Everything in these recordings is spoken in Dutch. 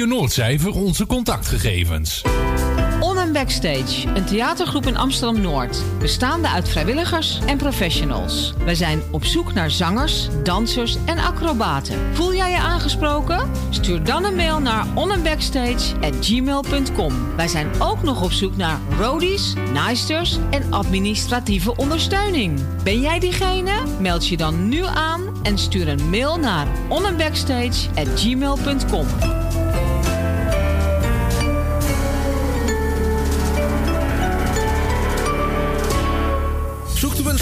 Radio Noordcijfer onze contactgegevens. On and Backstage, een theatergroep in Amsterdam-Noord. Bestaande uit vrijwilligers en professionals. Wij zijn op zoek naar zangers, dansers en acrobaten. Voel jij je aangesproken? Stuur dan een mail naar onandbackstage.gmail.com. Wij zijn ook nog op zoek naar roadies, naaisters en administratieve ondersteuning. Ben jij diegene? Meld je dan nu aan en stuur een mail naar onandbackstage.gmail.com.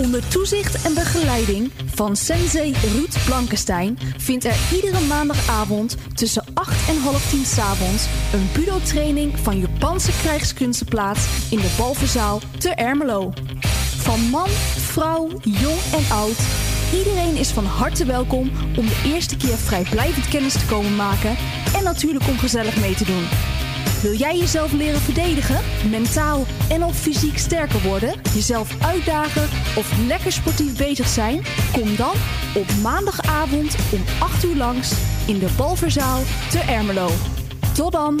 Onder toezicht en begeleiding van sensei Ruud Blankenstein vindt er iedere maandagavond tussen 8 en half 10 s'avonds een budo-training van Japanse krijgskunsten plaats in de Balverzaal te Ermelo. Van man, vrouw, jong en oud, iedereen is van harte welkom om de eerste keer vrijblijvend kennis te komen maken en natuurlijk om gezellig mee te doen. Wil jij jezelf leren verdedigen, mentaal en of fysiek sterker worden, jezelf uitdagen of lekker sportief bezig zijn? Kom dan op maandagavond om 8 uur langs in de Balverzaal te Ermelo. Tot dan!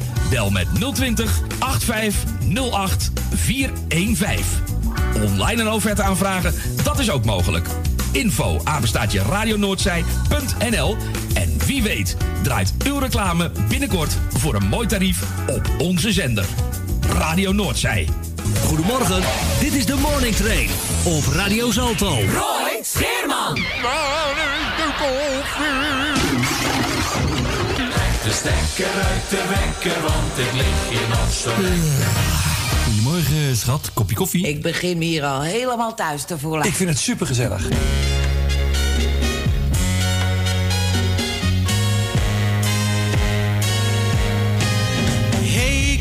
Bel met 020 8508 415. Online een offerte aanvragen, dat is ook mogelijk. Info apenstaatje radionoordzij.nl En wie weet draait uw reclame binnenkort voor een mooi tarief op onze zender. Radio Noordzij. Goedemorgen, dit is de Morning Train op Radio Zalto. Roy Scheerman. De stekker uit de wekker, want ik lig hier nog zo Goedemorgen, schat. Kopje koffie? Ik begin me hier al helemaal thuis te voelen. Ik vind het supergezellig. Hey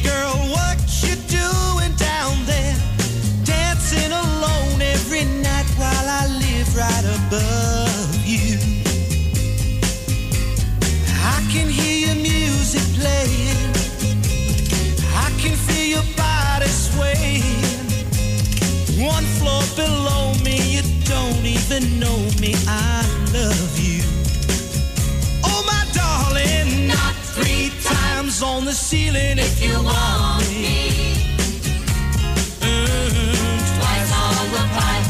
One floor below me, you don't even know me. I love you. Oh, my darling, not three times on the ceiling if you want me. Mm, twice on the pipe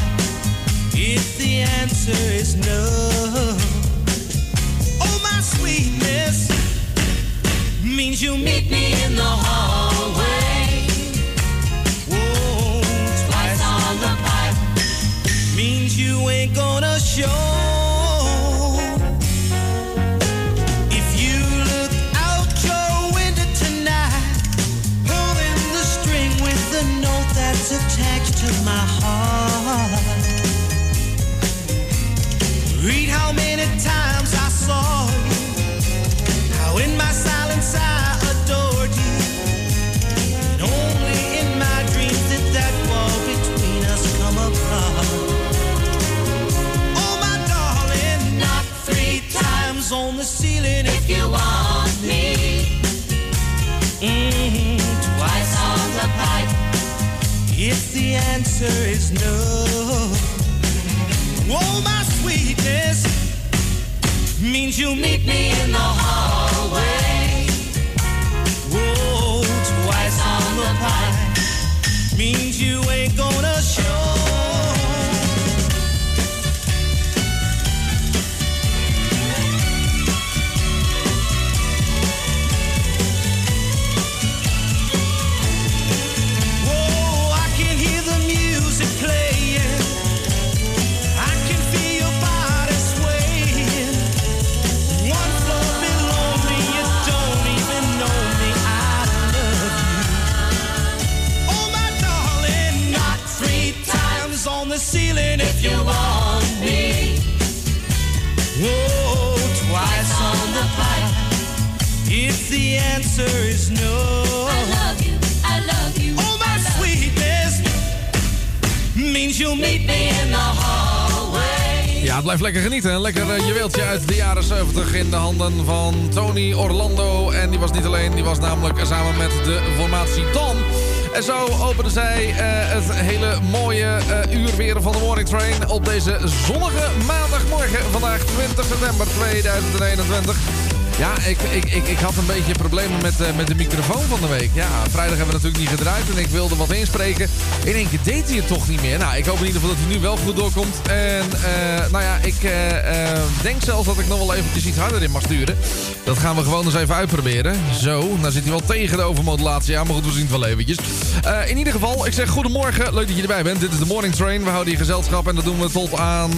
if the answer is no. Oh, my sweetness means you meet me in the hallway. The window tonight holding the string with a note that's attached to my heart. Read how many times I saw the if you want me. Mhm, twice on the pipe if the answer is no. Oh, my sweetness means you meet me in the hallway. Whoa, twice on the pie means you ain't gonna you want me. Oh, twice on the pipe. If the answer is no. Ja, blijf lekker genieten. en lekker eh, juweeltje uit de jaren 70 in de handen van Tony Orlando. En die was niet alleen, die was namelijk samen met de formatie Tom. En zo openen zij uh, het hele mooie uh, uur weer van de Morning Train op deze zonnige maandagmorgen. Vandaag 20 september 2021. Ja, ik, ik, ik, ik had een beetje problemen met, uh, met de microfoon van de week. Ja, vrijdag hebben we natuurlijk niet gedraaid en ik wilde wat inspreken. In één keer deed hij het toch niet meer. Nou, ik hoop in ieder geval dat hij nu wel goed doorkomt. En uh, nou ja, ik uh, denk zelfs dat ik nog wel eventjes iets harder in mag sturen. Dat gaan we gewoon eens even uitproberen. Zo, dan zit hij wel tegen de overmodulatie aan, maar goed, we zien het wel eventjes. in ieder geval, ik zeg goedemorgen. Leuk dat je erbij bent. Dit is de Morning Train. We houden hier gezelschap en dat doen we tot aan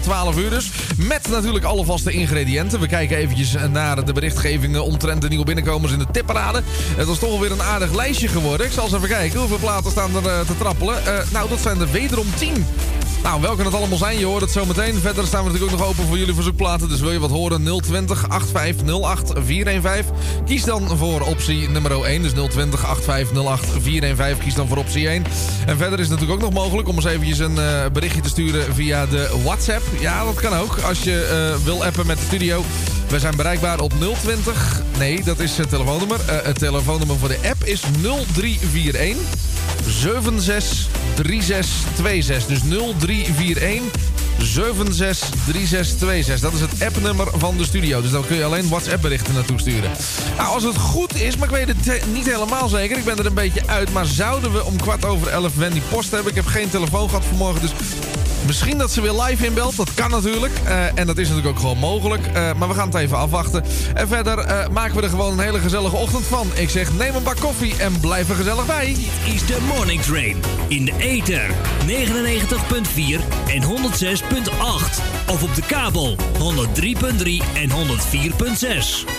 12 uur dus. Met natuurlijk alle vaste ingrediënten. We kijken eventjes naar de berichtgevingen omtrent de nieuwe binnenkomers in de tipparade. Het was toch alweer een aardig lijstje geworden. Ik zal eens even kijken hoeveel platen staan er uh, te trappelen. Uh, nou, dat zijn er wederom 10. Nou, welke het allemaal zijn, je hoort het zo meteen. Verder staan we natuurlijk ook nog open voor jullie verzoekplaten. Dus wil je wat horen, 020 8508 415. Kies dan voor optie nummer 1. Dus 020 8508 415. Kies dan voor optie 1. En verder is het natuurlijk ook nog mogelijk om eens eventjes een uh, berichtje te sturen via de WhatsApp. Ja, dat kan ook. Als je wil appen met de studio. We zijn bereikbaar op 020. Nee, dat is het telefoonnummer. Uh, het telefoonnummer voor de app is 0341 763626. Dus 0341 763626. Dat is het appnummer van de studio. Dus dan kun je alleen WhatsApp berichten naartoe sturen. Nou, als het goed is, maar ik weet het niet helemaal zeker. Ik ben er een beetje uit. Maar zouden we om kwart over elf Wendy Post hebben? Ik heb geen telefoon gehad vanmorgen, dus... Misschien dat ze weer live inbelt, dat kan natuurlijk. Uh, en dat is natuurlijk ook gewoon mogelijk. Uh, maar we gaan het even afwachten. En verder uh, maken we er gewoon een hele gezellige ochtend van. Ik zeg, neem een bak koffie en blijf er gezellig bij. Dit is de Morning Train in de ether 99.4 en 106.8. Of op de kabel 103.3 en 104.6.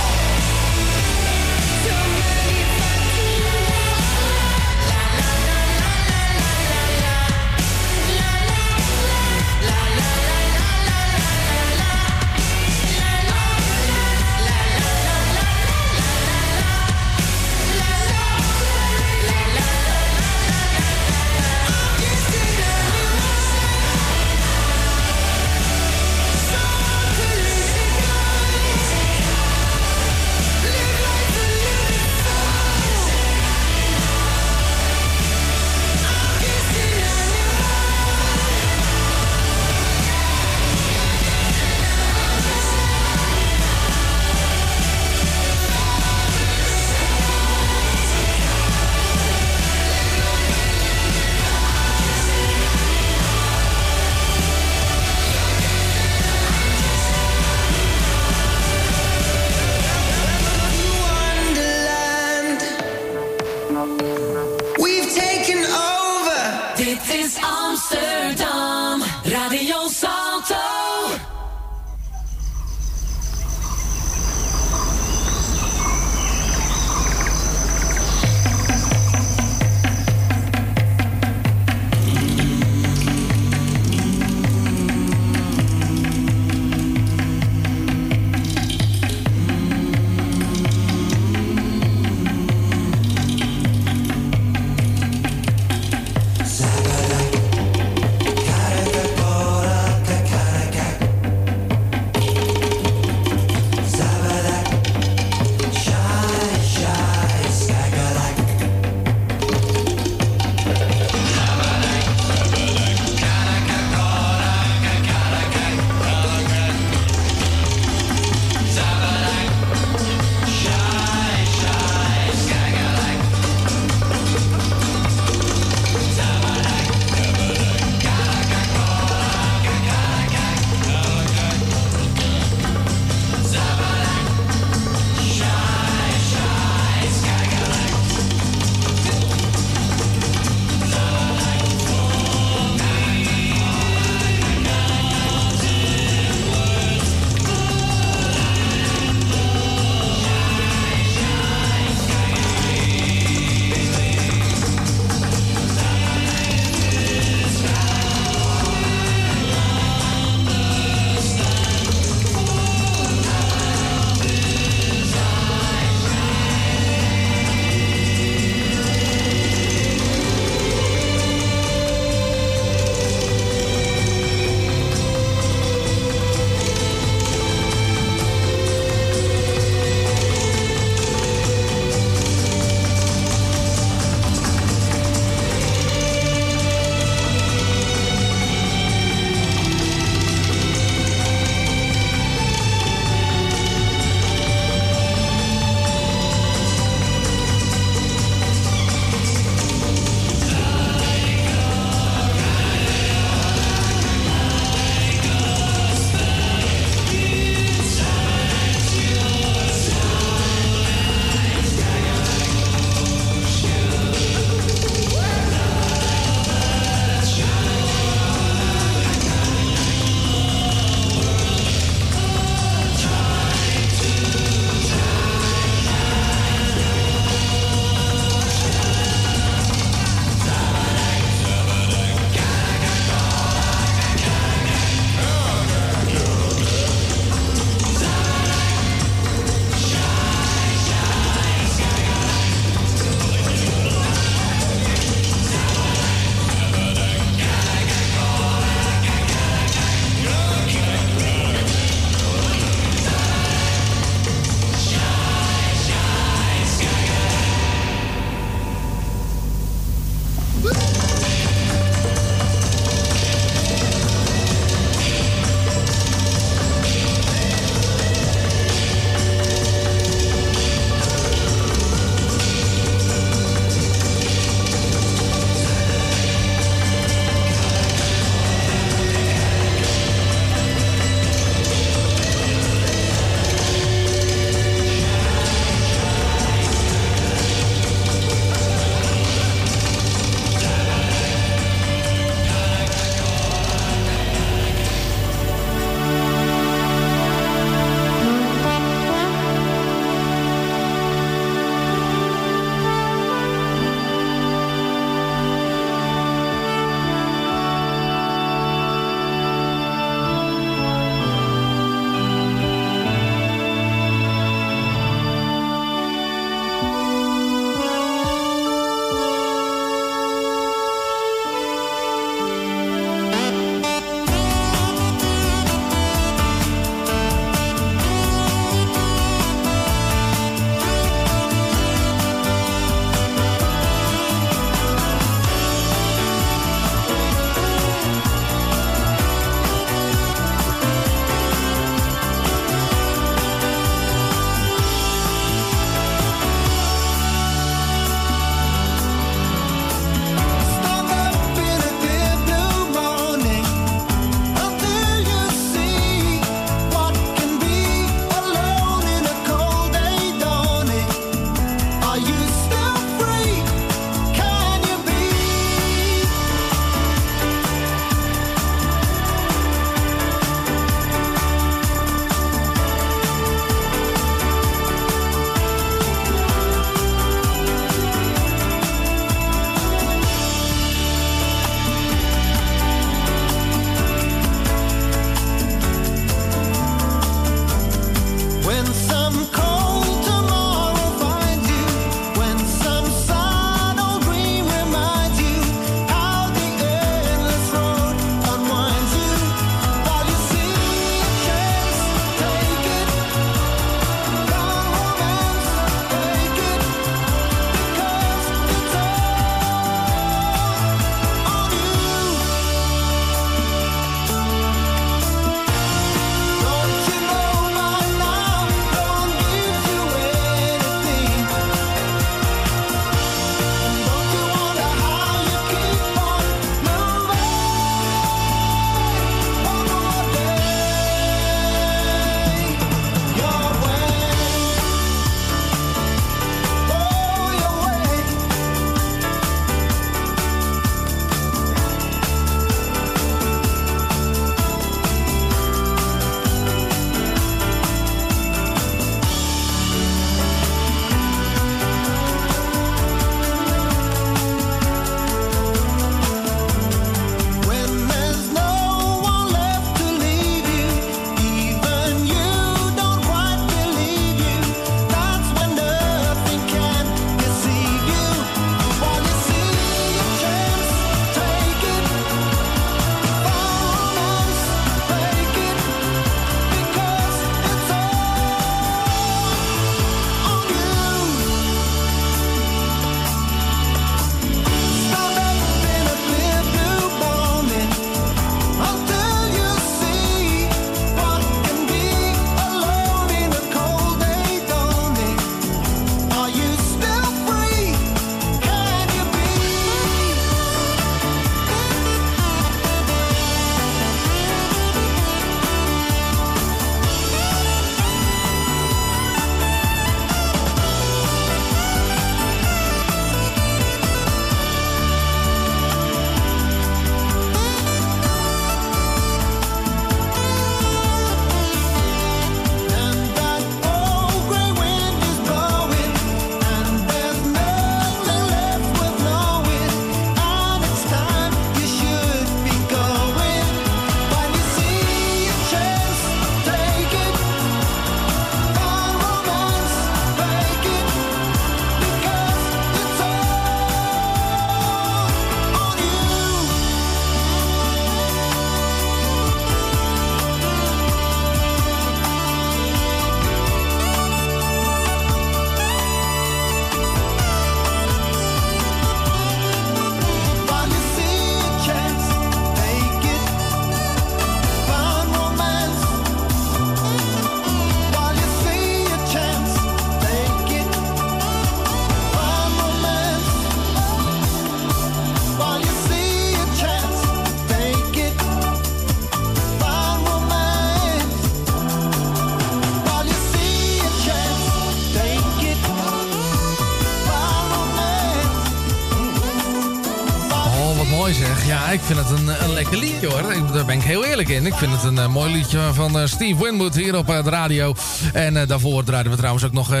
Ik vind het een eh, mooi liedje van eh, Steve Winwood hier op eh, de radio. En daarvoor draaiden we trouwens ook nog eh,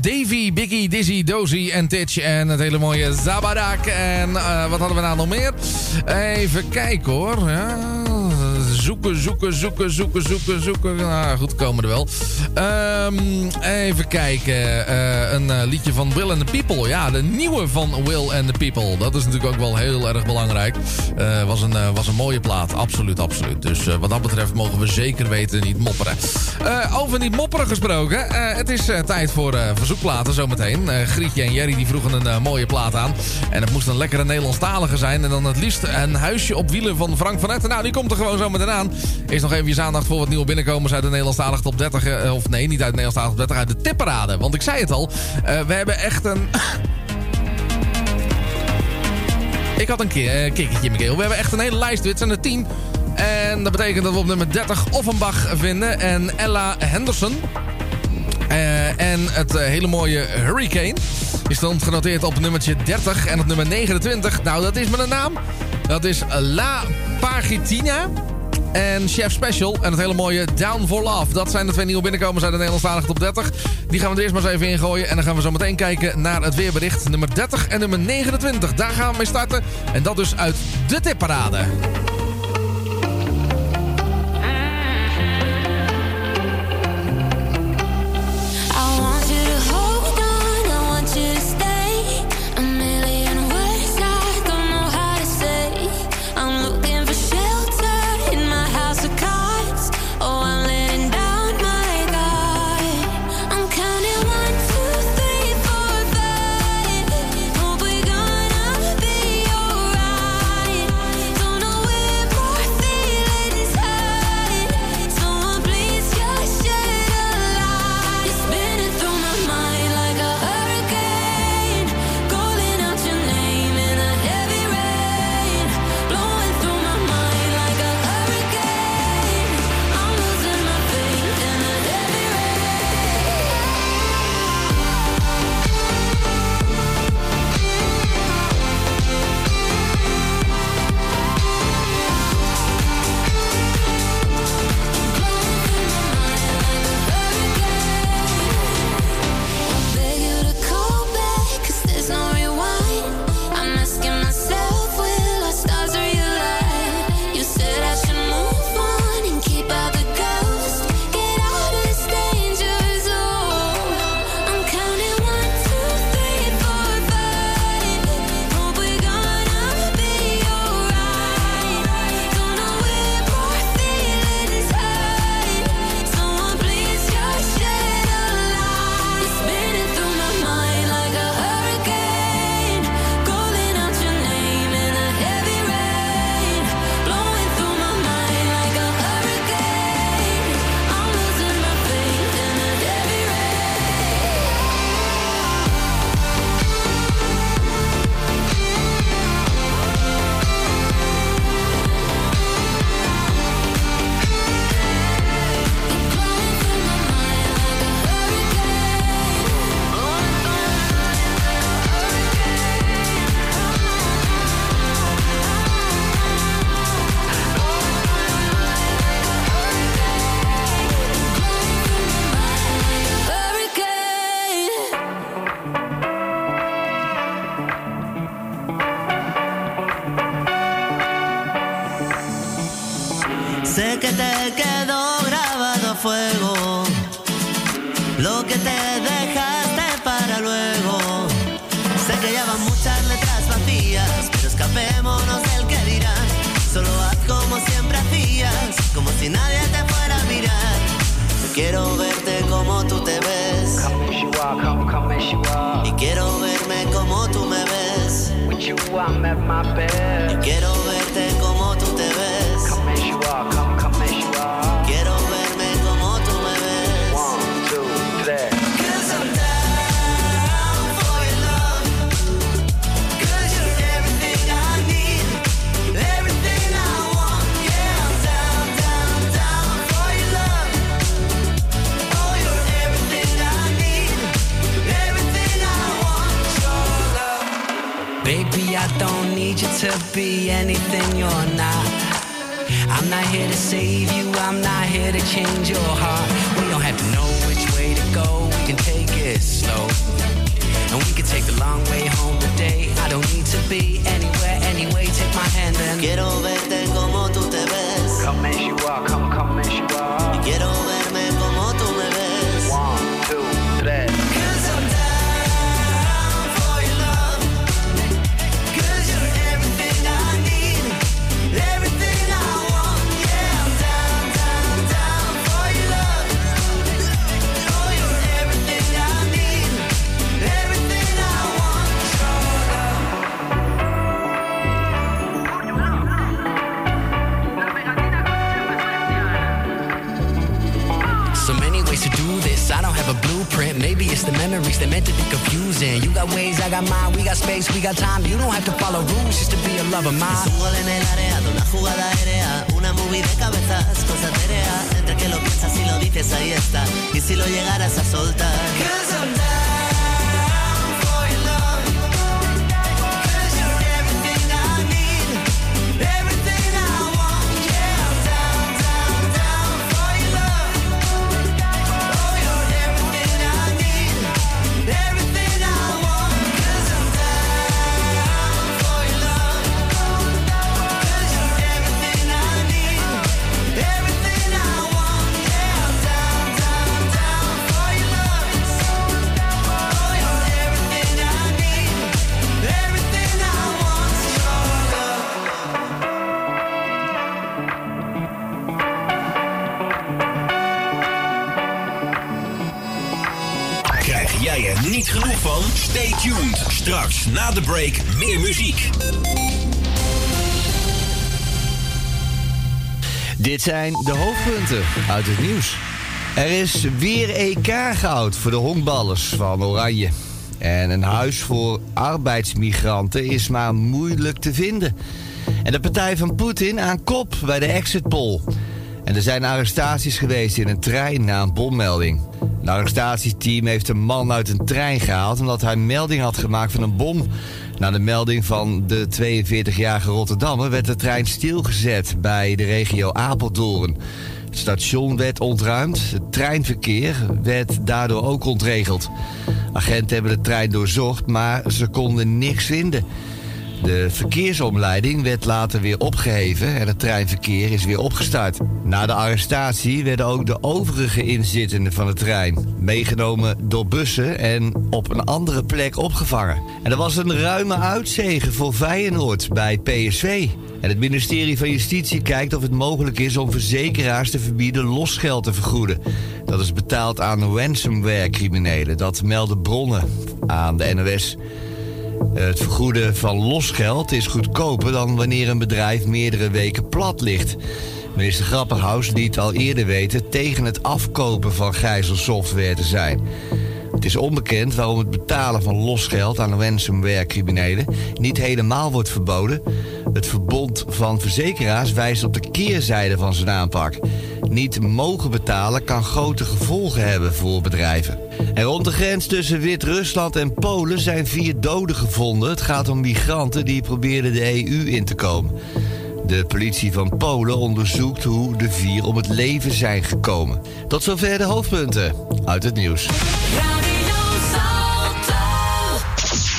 Davy, Biggie, Dizzy, Dozy en Titch. En het hele mooie Zabadak. En wat hadden we nou nog meer? Even kijken hoor. Ja, zoeken, zoeken, zoeken, zoeken, zoeken, zoeken. Nou goed, komen er wel. Ehm, even kijken. Eh, een eh, liedje van Will and the People. Ja, de nieuwe van Will and the People. Dat is natuurlijk ook wel heel erg belangrijk. Eh, was, een, was een mooie plaat. Absoluut, absoluut. Dus wat dat betreft mogen we zeker weten niet mopperen. Eh, over niet mopperen gesproken. eh, het is eh, tijd voor verzoekplaten zometeen. Grietje en Jerry die vroegen een mooie plaat aan. En het moest een lekkere Nederlandstalige zijn. En dan het liefst een huisje op wielen van Frank van Etten. Nou, die komt er gewoon zo meteen aan. Is nog even je aandacht voor wat nieuwe binnenkomers uit de Nederlandstalige top 30. eh, of nee, niet uit de Nederlandstalige top 30, uit de tipparade. Want ik zei het al, we hebben echt een... ik had een keer, kikkertje in keel. We hebben echt een hele lijst. Dit zijn er 10. En dat betekent dat we op nummer 30 Offenbach vinden. En Ella Henderson. Eh, en het eh, hele mooie Hurricane. Die stond genoteerd op nummertje 30. En op nummer 29, nou dat is met een naam. Dat is La Pagitina. En Chef Special. En het hele mooie Down for Love. Dat zijn de twee nieuwe binnenkomers uit de Nederlandstalige top 30. Die gaan we er eerst maar eens even ingooien. En dan gaan we zo meteen kijken naar het weerbericht. Nummer 30 en nummer 29. Daar gaan we mee starten. En dat dus uit de tipparade. Anything you're not. I'm not here to save you, I'm not here to change your heart. We don't have to know which way to go, we can take it slow. And we can take the long way home today. I don't need to be anywhere, anyway. Take my hand and Quiero verte como tú te ves. come as you are, come, come as you are. Y quiero verme have. Maybe it's the memories that meant to be confusing. You got ways, I got mine. We got space, we got time. You don't have to follow rules just to be a lover of mine. Es un gol en el área de una jugada aérea, una movie de cabezas, cosa etérea. Entre que lo piensas y lo dices, ahí está. Y si lo llegaras a soltar. Na de break meer muziek. Dit zijn de hoofdpunten uit het nieuws. Er is weer EK-goud voor de honkballers van Oranje. En een huis voor arbeidsmigranten is maar moeilijk te vinden. En de partij van Poetin aan kop bij de exit poll. En er zijn arrestaties geweest in een trein na een bommelding. Een arrestatieteam heeft een man uit een trein gehaald omdat hij melding had gemaakt van een bom. Na de melding van de 42-jarige Rotterdammer werd de trein stilgezet bij de regio Apeldoorn. Het station werd ontruimd, het treinverkeer werd daardoor ook ontregeld. Agenten hebben de trein doorzocht, maar ze konden niks vinden. De verkeersomleiding werd later weer opgeheven en het treinverkeer is weer opgestart. Na de arrestatie werden ook de overige inzittenden van de trein meegenomen door bussen en op een andere plek opgevangen. En er was een ruime uitzegen voor Feyenoord bij PSV. En het ministerie van Justitie kijkt of het mogelijk is om verzekeraars te verbieden losgeld te vergoeden. Dat is betaald aan ransomware-criminelen. Dat melden bronnen aan de NOS. Het vergoeden van losgeld is goedkoper dan wanneer een bedrijf meerdere weken plat ligt. Minister Grapperhaus liet al eerder weten tegen het afkopen van gijzelsoftware te zijn. Het is onbekend waarom het betalen van losgeld aan ransomware-criminelen niet helemaal wordt verboden. Het verbond van verzekeraars wijst op de keerzijde van zijn aanpak. Niet mogen betalen kan grote gevolgen hebben voor bedrijven. En rond de grens tussen Wit-Rusland en Polen zijn vier doden gevonden. Het gaat om migranten die probeerden de EU in te komen. De politie van Polen onderzoekt hoe de vier om het leven zijn gekomen. Tot zover de hoofdpunten uit het nieuws.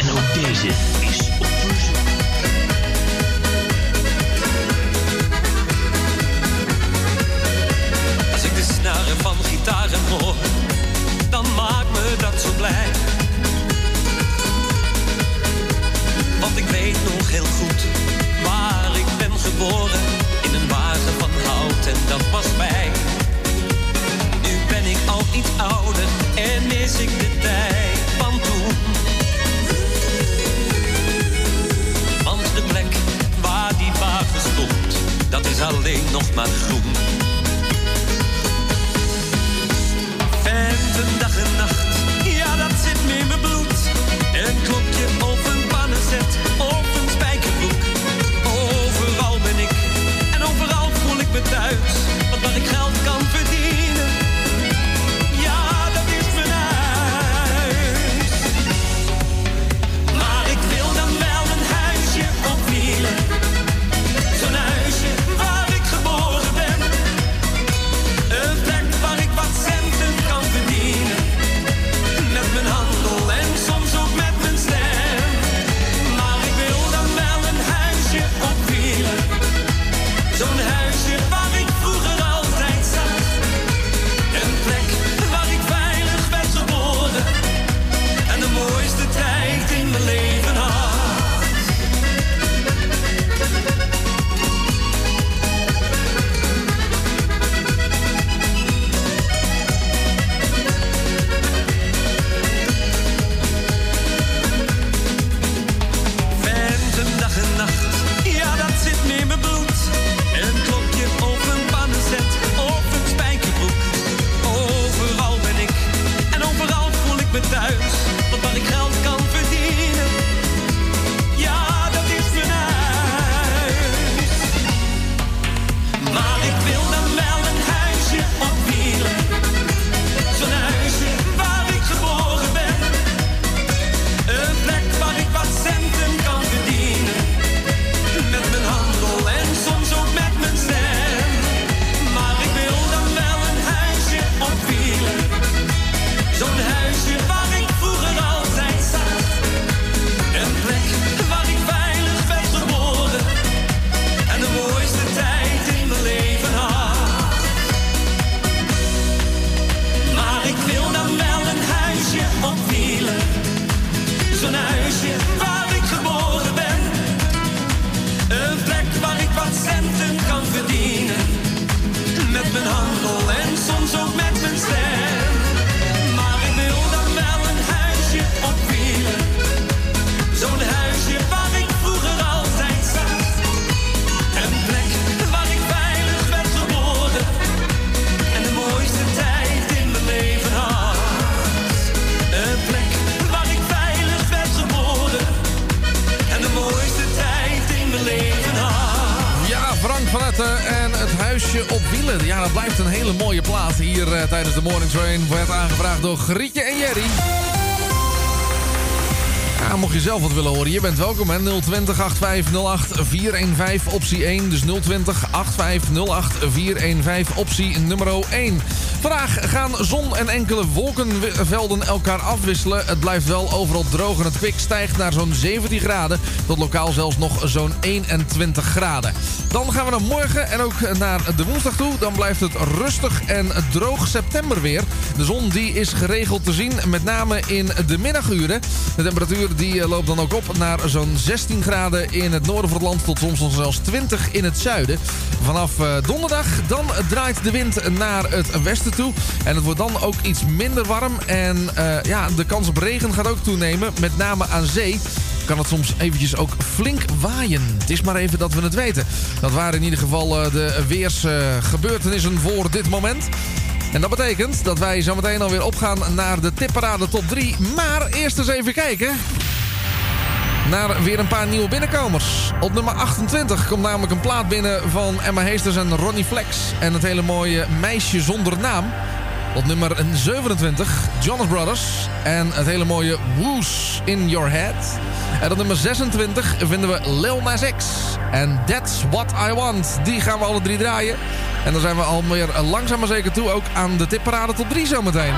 Radio Salto. En ook deze Grietje en Jerry. Ja, mocht je zelf wat willen horen, je bent welkom hè. 020 8508 415 optie 1. Dus 020 8508 415 optie nummer 1. Vandaag gaan zon en enkele wolkenvelden elkaar afwisselen. Het blijft wel overal droog en het kwik stijgt naar zo'n 17 graden. Tot lokaal zelfs nog zo'n 21 graden. Dan gaan we naar morgen en ook naar de woensdag toe. Dan blijft het rustig en droog september weer. De zon die is geregeld te zien, met name in de middaguren. De temperatuur die eh, loopt dan ook op naar zo'n 16 graden in het noorden van het land... tot soms nog zelfs 20 in het zuiden. Vanaf eh, donderdag dan draait de wind naar het westen toe. En het wordt dan ook iets minder warm. En eh, ja, de kans op regen gaat ook toenemen, met name aan zee kan het soms eventjes ook flink waaien. Het is maar even dat we het weten. Dat waren in ieder geval eh, de weersgebeurtenissen voor dit moment. En dat betekent dat wij zometeen alweer opgaan naar de tipparade top 3. Maar eerst eens even kijken naar weer een paar nieuwe binnenkomers. Op nummer 28 komt namelijk een plaat binnen van Emma Heesters en Ronnie Flex. En het hele mooie Meisje Zonder Naam. Op nummer 27 Jonas Brothers. En het hele mooie Woos in Your Head. En op nummer 26 vinden we Lil Nas X. En That's What I Want. Die gaan we alle drie draaien. En dan zijn we alweer langzaam maar zeker toe ook aan de tipparade top 3 zometeen.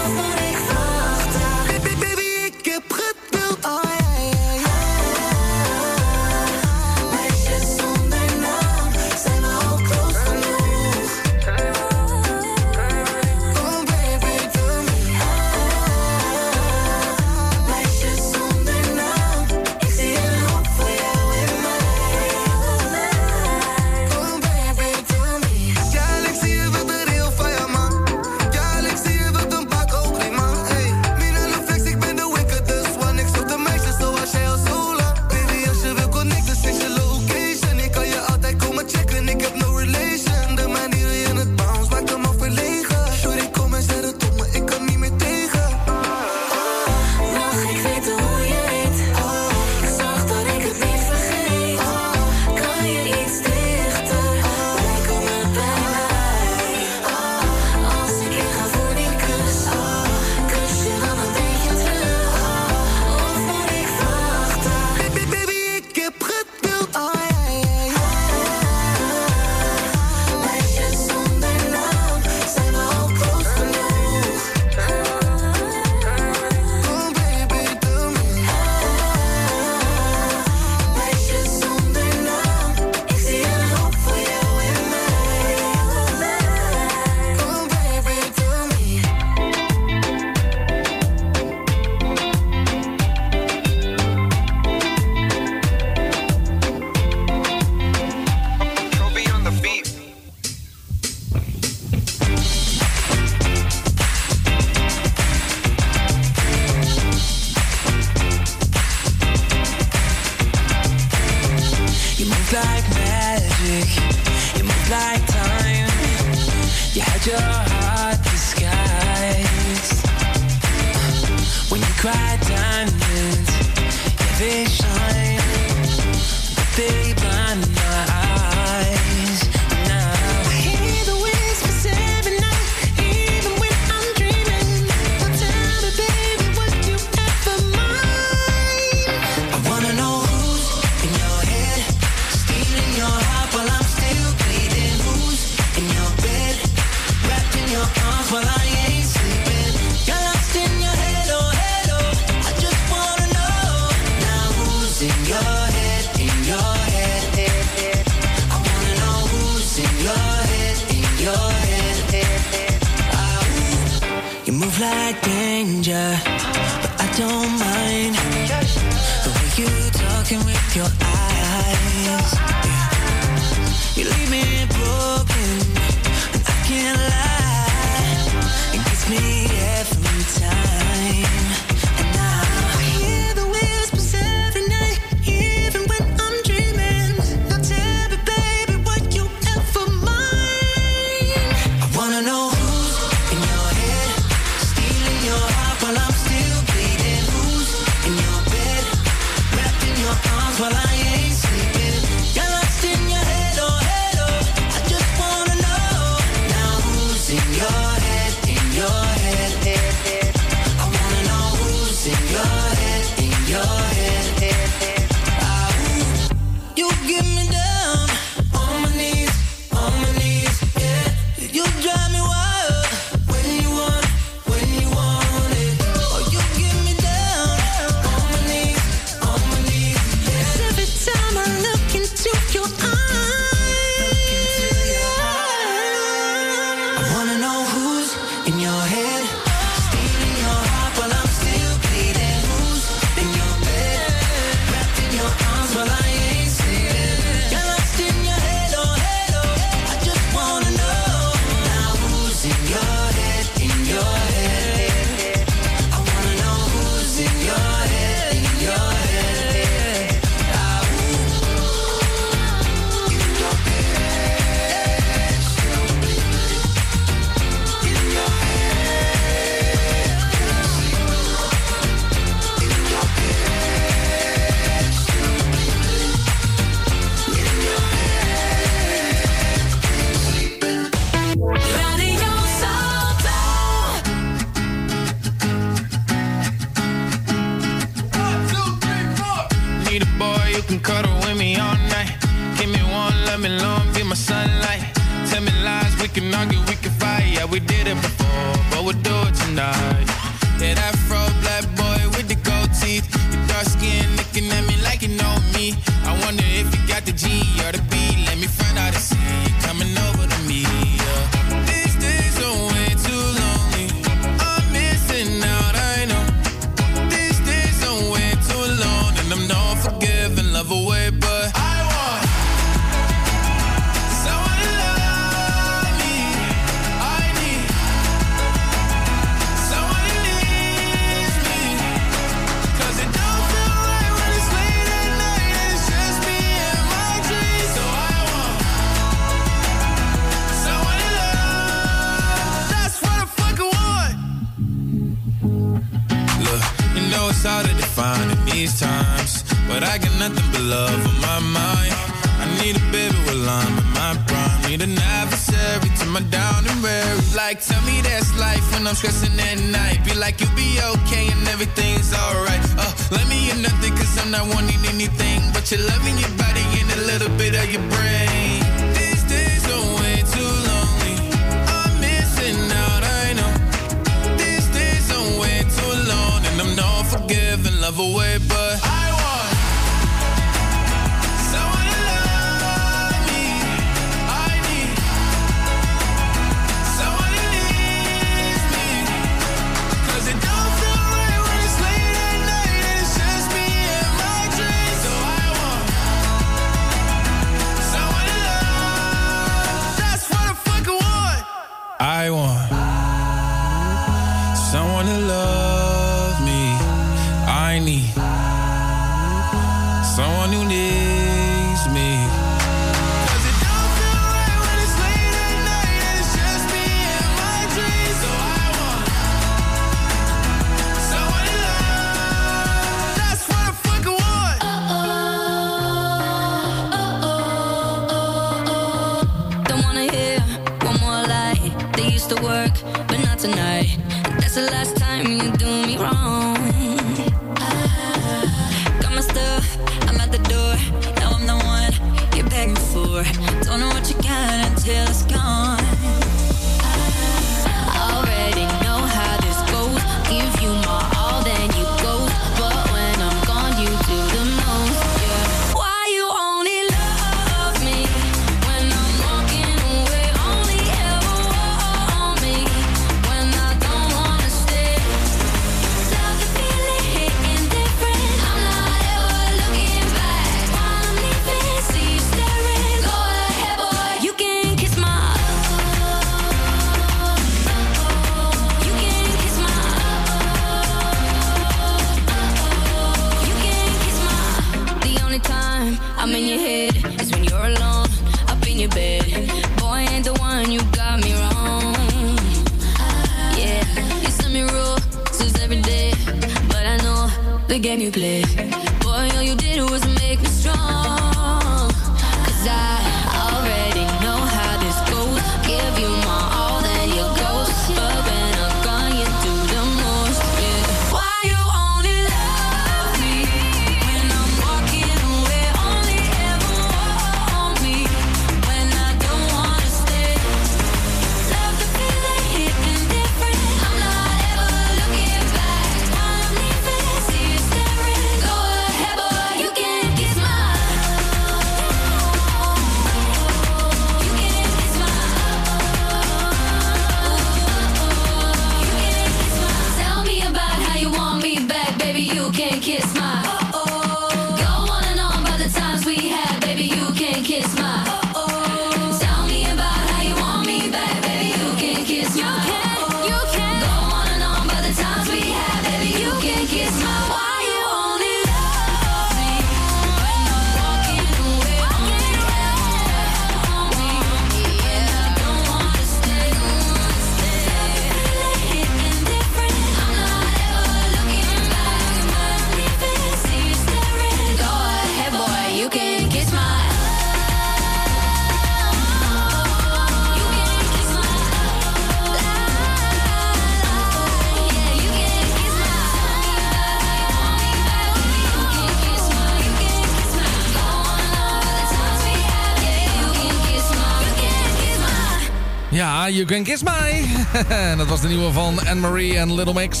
You Can Kiss My. Dat was de nieuwe van Anne-Marie en Little Mix.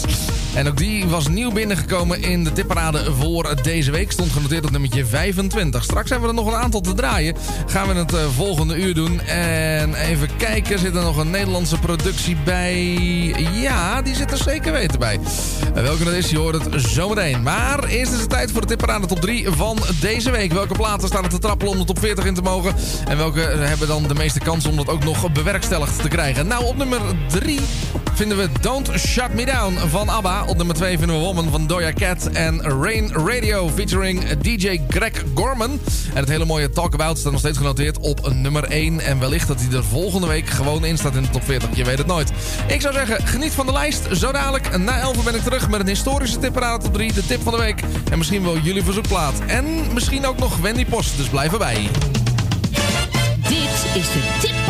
En ook die was nieuw binnengekomen in de tipparade voor deze week. Stond genoteerd op nummertje 25. Straks hebben we er nog een aantal te draaien. Gaan we het eh, volgende uur doen. En even kijken, zit er nog een Nederlandse productie bij? Ja, die zit er zeker weten bij. En welke dat is, je hoort het zometeen. Maar eerst is het tijd voor de tipparade top 3 van deze week. Welke platen staan er te trappelen om de top 40 in te mogen? En welke hebben dan de meeste kans om dat ook nog bewerkstelligd te krijgen? Nou, op nummer 3 vinden we Don't Shut Me Down van ABBA. Op nummer 2 vinden we Woman van Doja Cat. En Rain Radio featuring DJ Greg Gorman. En het hele mooie Talk About staat nog steeds genoteerd op nummer 1. En wellicht dat hij er volgende week gewoon in staat in de top 40. Je weet het nooit. Ik zou zeggen, geniet van de lijst. Zo dadelijk, na 11 ben ik terug met een historische tipparade top 3. De tip van de week. En misschien wel jullie verzoekplaat. En misschien ook nog Wendy Post. Dus blijf erbij. Dit is de tipparade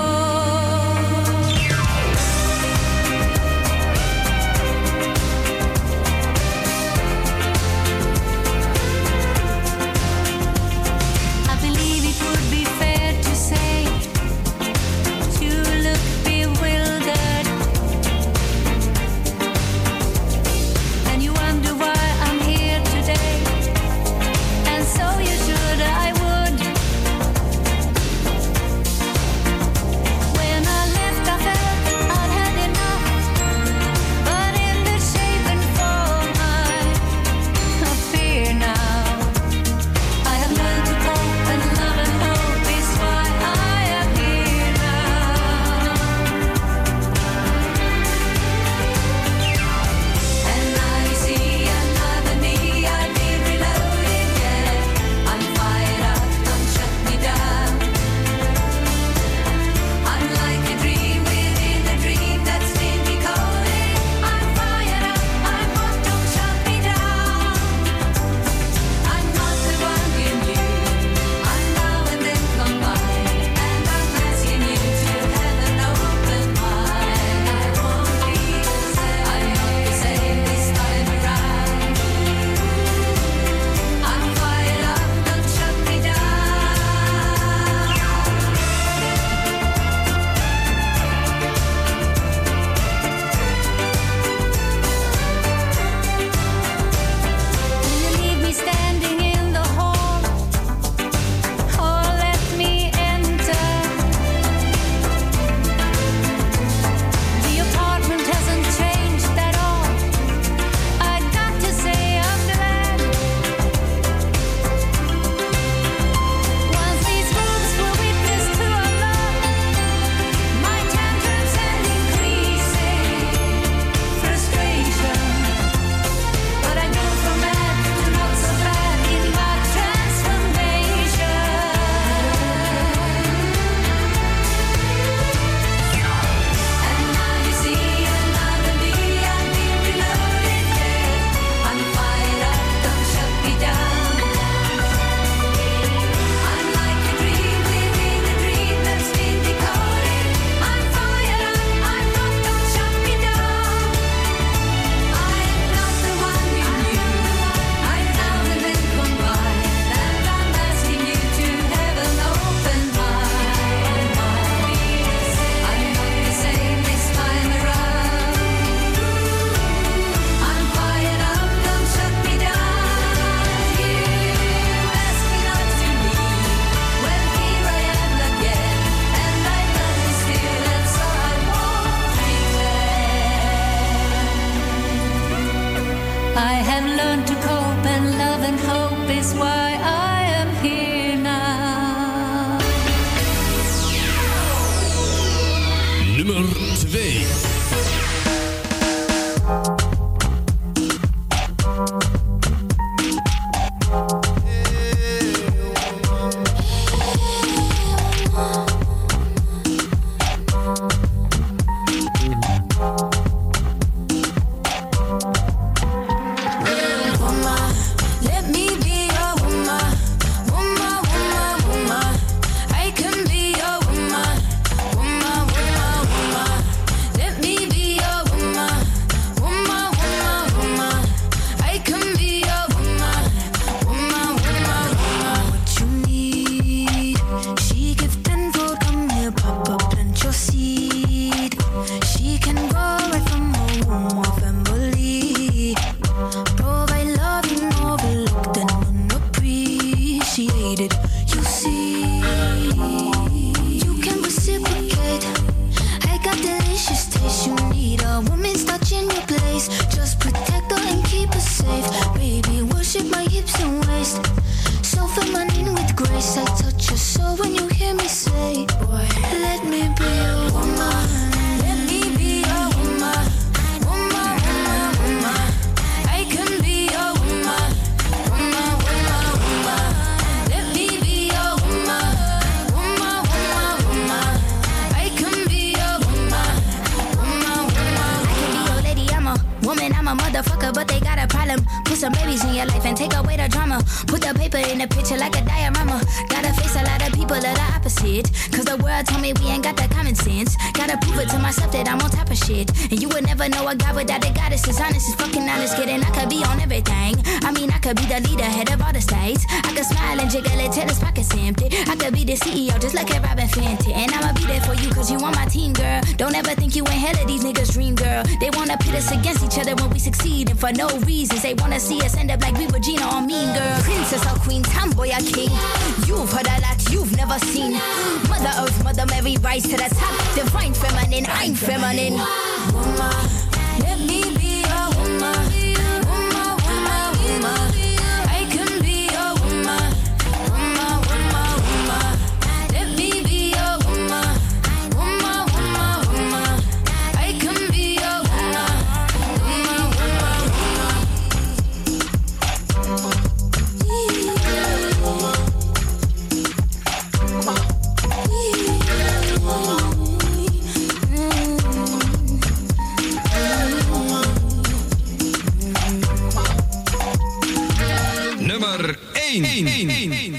1,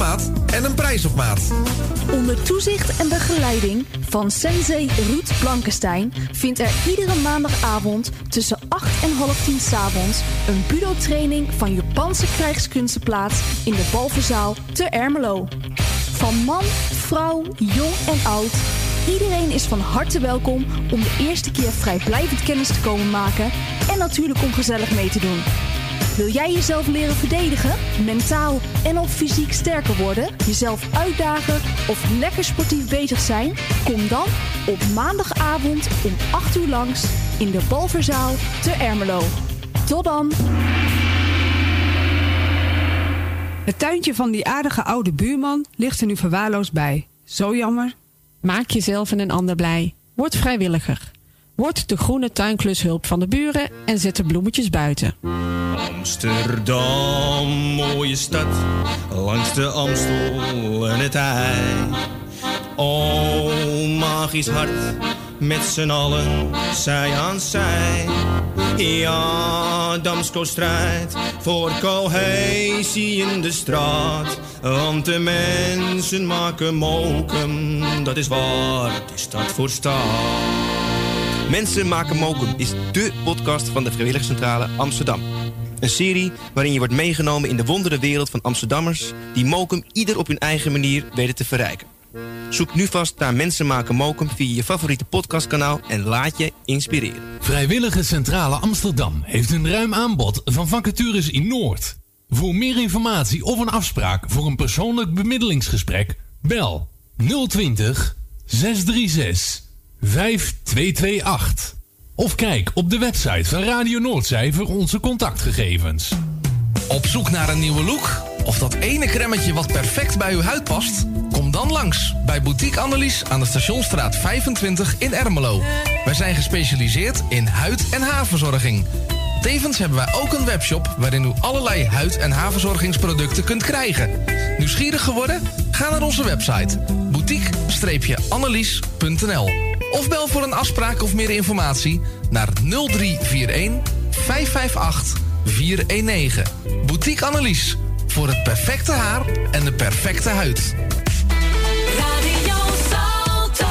maat en een prijs op maat. Onder toezicht en begeleiding van Sensei Ruud Blankenstein vindt er iedere maandagavond tussen 8 en half 10 s'avonds een budo-training van Japanse krijgskunsten plaats in de Balverzaal te Ermelo. Van man, vrouw, jong en oud, iedereen is van harte welkom om de eerste keer vrijblijvend kennis te komen maken en natuurlijk om gezellig mee te doen. Wil jij jezelf leren verdedigen, mentaal en of fysiek sterker worden, jezelf uitdagen of lekker sportief bezig zijn? Kom dan op maandagavond om 8 uur langs in de Balverzaal te Ermelo. Tot dan! Het tuintje van die aardige oude buurman ligt er nu verwaarloosd bij. Zo jammer. Maak jezelf en een ander blij. Word vrijwilliger. Word de groene tuinklushulp van de buren en zet de bloemetjes buiten. Amsterdam, mooie stad, langs de Amstel en het IJ. O, magisch hart, met z'n allen, zij aan zij. Ja, Damsko strijdt voor cohesie in de straat. Want de mensen maken mokum, dat is waar de stad voor staat. Mensen maken mokum is dé podcast van de Vrijwilligcentrale Amsterdam. Een serie waarin je wordt meegenomen in de wondere wereld van Amsterdammers... die mokum ieder op hun eigen manier weten te verrijken. Zoek nu vast naar Mensen maken mokum via je favoriete podcastkanaal... en laat je inspireren. Vrijwillige Centrale Amsterdam heeft een ruim aanbod van vacatures in Noord. Voor meer informatie of een afspraak voor een persoonlijk bemiddelingsgesprek... bel 020 636 5228. Of kijk op de website van Radio Noordzij voor onze contactgegevens. Op zoek naar een nieuwe look? Of dat ene kremmetje wat perfect bij uw huid past? Kom dan langs bij Boutique Annelies aan de Stationstraat 25 in Ermelo. Wij zijn gespecialiseerd in huid- en haarverzorging. Tevens hebben wij ook een webshop waarin u allerlei huid- en haarverzorgingsproducten kunt krijgen. Nieuwsgierig geworden? Ga naar onze website boutique-annelies.nl of bel voor een afspraak of meer informatie naar 0341 558 419. Boutique Annelies voor het perfecte haar en de perfecte huid. Radio Salto.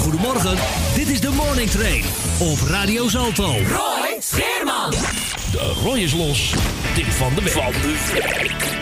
Goedemorgen, dit is de Morning Train op Radio Salto. Roy Scheerman. De Roy is los. Tip van de week. Van de week.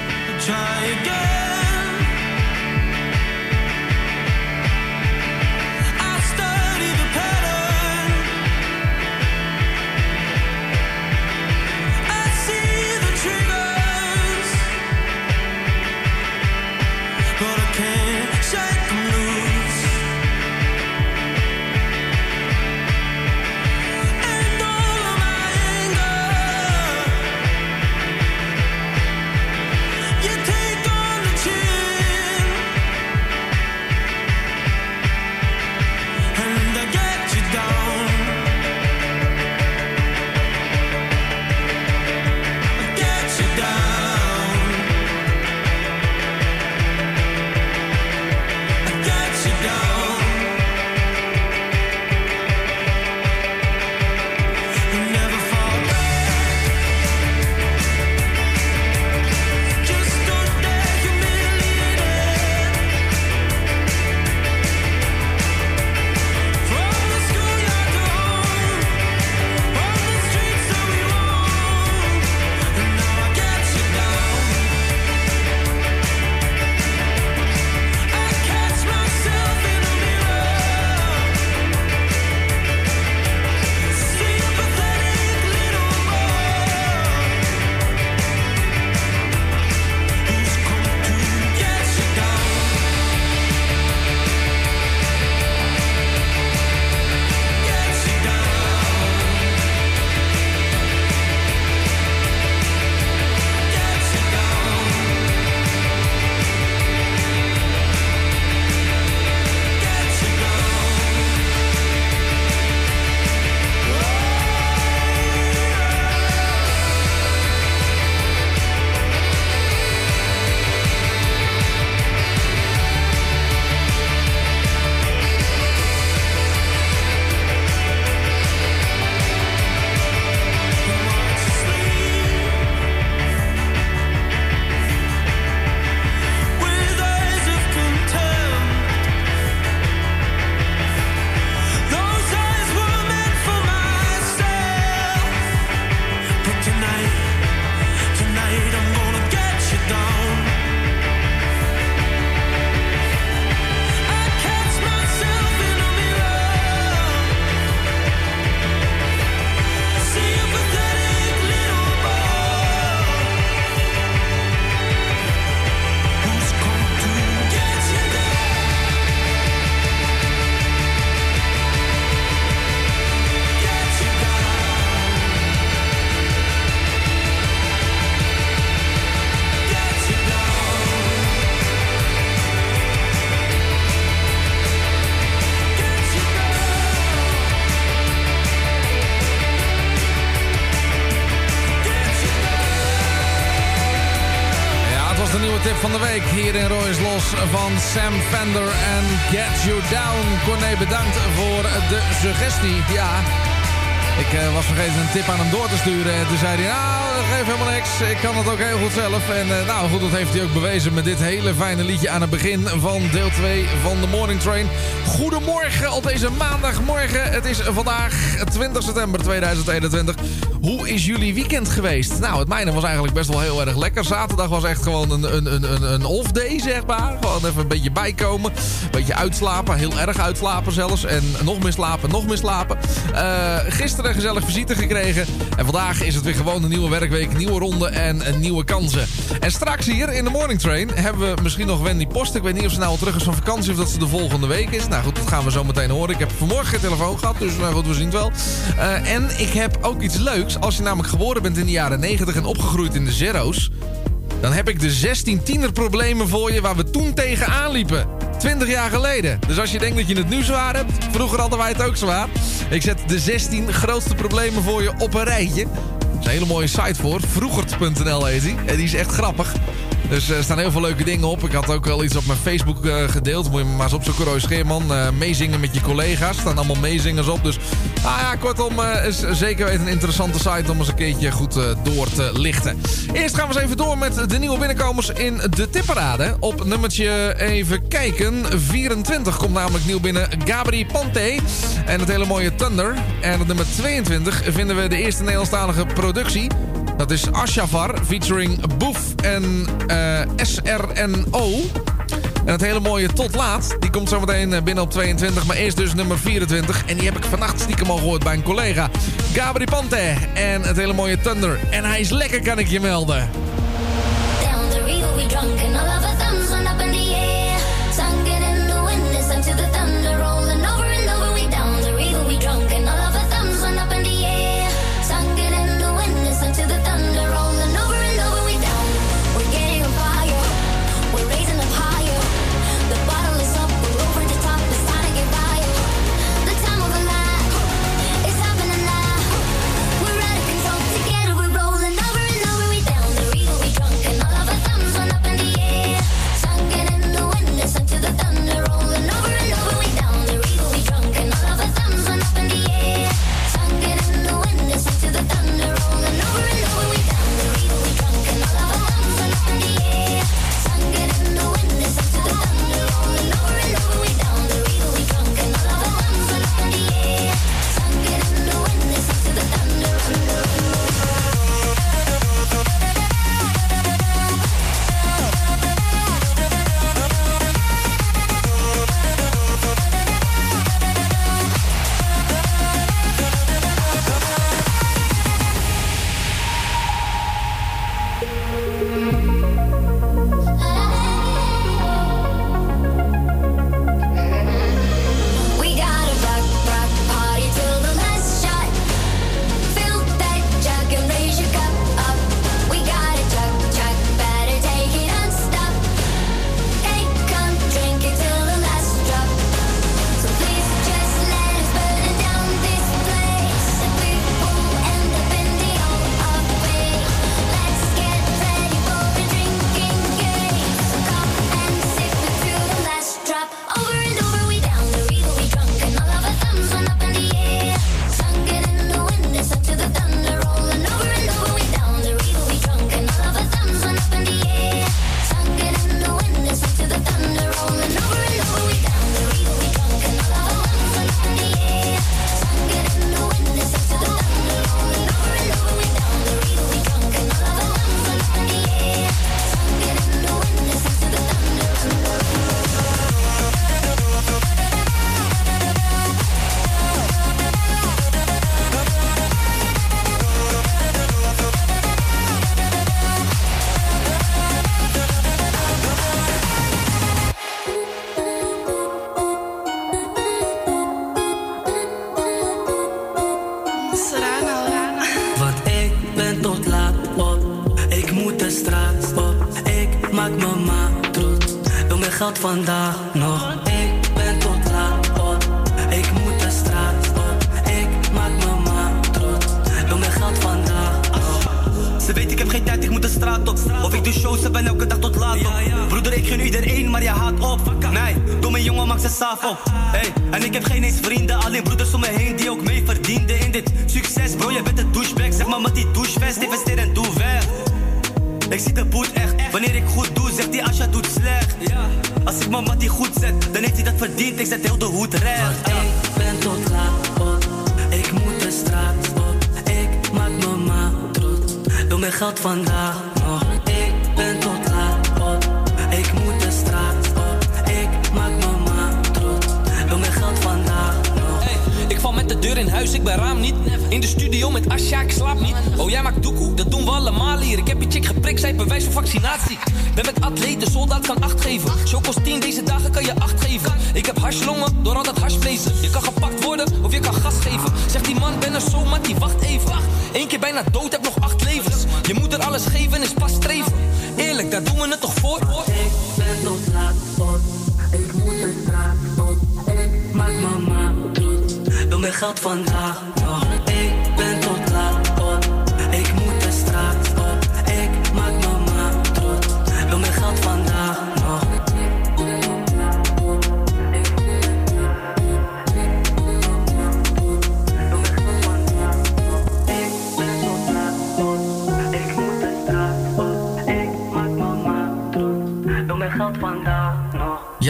Van Sam Fender en Get You Down. Corné, bedankt voor de suggestie. Ja, ik eh, was vergeten een tip aan hem door te sturen. En toen zei hij, nou, dat helemaal niks. Ik kan het ook heel goed zelf. En eh, nou goed, dat heeft hij ook bewezen met dit hele fijne liedje aan het begin van deel 2 van de Morning Train. Goedemorgen op deze maandagmorgen. Het is vandaag 20 september 2021. Hoe is jullie weekend geweest? Nou, het mijne was eigenlijk best wel heel erg lekker. Zaterdag was echt gewoon een, een, een, een off day, zeg maar. Gewoon even een beetje bijkomen. Een beetje uitslapen. Heel erg uitslapen zelfs. En nog meer slapen, nog meer slapen. Eh, gisteren gezellig visite gekregen. En vandaag is het weer gewoon een nieuwe werkweek. Nieuwe ronde en een nieuwe kansen. En straks hier in de Morning Train hebben we misschien nog Wendy Post. Ik weet niet of ze nou al terug is van vakantie of dat ze de volgende week is. Nou goed, dat gaan we zo meteen horen. Ik heb vanmorgen geen telefoon gehad, dus nou we zien het wel. Eh, en ik heb ook iets leuks. Als je namelijk geboren bent in de jaren 90 en opgegroeid in de zero's... dan heb ik de 16 tienerproblemen voor je waar we toen tegenaan liepen. 20 jaar geleden. Dus als je denkt dat je het nu zwaar hebt, vroeger hadden wij het ook zwaar. Ik zet de 16 grootste problemen voor je op een rijtje. Er is een hele mooie site voor. Vroegert.nl heet. En die is echt grappig. Dus er staan heel veel leuke dingen op. Ik had ook wel iets op mijn Facebook eh, gedeeld. Moet je maar eens opzoeken, Roy Scheerman. Eh, meezingen met je collega's. Er staan allemaal meezingers op. Dus nou ja, kortom, eh, is zeker weten een interessante site om eens een keertje goed eh, door te lichten. Eerst gaan we eens even door met de nieuwe binnenkomers in de tipperade. Op nummertje even kijken. 24 komt namelijk nieuw binnen Gabri Ponte. En het hele mooie Thunder. En op nummer 22 vinden we de eerste Nederlandstalige productie. Dat is Ashavar featuring Boef en eh, SRNO. En het hele mooie Tot Laat, die komt zometeen eh, binnen op 22. Maar eerst dus nummer 24. En die heb ik vannacht stiekem al gehoord bij een collega. Gabri Pante en het hele mooie Thunder. En hij is lekker, kan ik je melden. Ik maak me maar trots. Wil mijn geld vandaag nog. Ik ben tot laat op. Ik moet de straat op. Ik maak me maar trots. Wil mijn geld vandaag nog. Ze weet ik heb geen tijd, ik moet de straat op. Of ik doe shows heb en elke dag tot laat op. Broeder, ik gun iedereen, maar je haat op. Nee, doe mijn jongen, maak ze saaf op. Hey, en ik heb geen eens vrienden, alleen broeders om me heen die ook mee verdienden in dit succes. Bro, je bent een douchebag, zeg maar met die douchevest, investeer en doe weg. Ik zie de boet echt. Wanneer ik goed doe, zegt hij Asja doet slecht. Als ik mijn mattie goed zet, dan heeft hij dat verdiend. Ik zet heel de hoed recht. Ik ben tot laat op, ik moet de straat op. Ik maak mama trots, doe mijn geld vandaag in huis, ik ben raam niet. In de studio met Asja, ik slaap niet. Oh, jij maakt doekoe, dat doen we allemaal hier. Ik heb je chick geprikt, zij bewijs van vaccinatie. Ben met atleten, soldaat kan acht geven. Show kost 10, deze dagen kan je acht geven. Ik heb harslongen, door al dat harsvlezen. Je kan gepakt worden, of je kan gas geven. Zegt die man, ben er zo, maar die wacht even. Eén keer bijna dood, heb nog acht levens. Je moet er alles geven, is pas streven. Eerlijk, daar doen we het toch voor? Ik ben tot laat op, geld vandaag nog.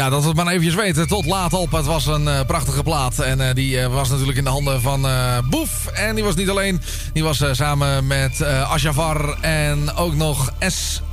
Ja, dat we het maar eventjes weten. Tot laat op. Het was een eh, prachtige plaat. En eh, die eh, was natuurlijk in de handen van Boef. En die was niet alleen. Die was samen met Ashavar en ook nog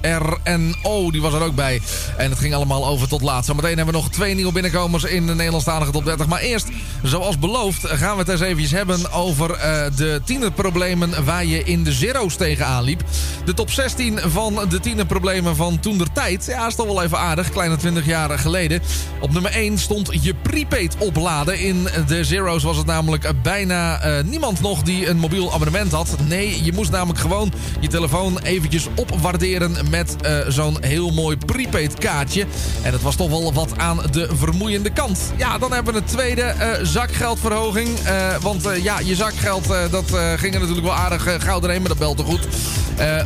SRNO. Die was er ook bij. En het ging allemaal over tot laat. Zometeen hebben we nog twee nieuwe binnenkomers in de Nederlandstalige top 30. Maar eerst, zoals beloofd, gaan we het eens eventjes hebben over eh, de tienerproblemen waar je in de zero's tegenaan liep. De top 16 van de tienerproblemen van toen der tijd. Ja, is toch wel even aardig. Kleine 20 jaar geleden. Op nummer 1 stond je prepaid opladen. In de zero's was het namelijk bijna eh, niemand nog die een mobiel abonnement had. Nee, je moest namelijk gewoon je telefoon eventjes opwaarderen met eh, zo'n heel mooi prepaid kaartje. En het was toch wel wat aan de vermoeiende kant. Ja, dan hebben we een tweede eh, zakgeldverhoging. Eh, want ja, je zakgeld, dat ging er natuurlijk wel aardig gauw doorheen, maar dat belt er goed.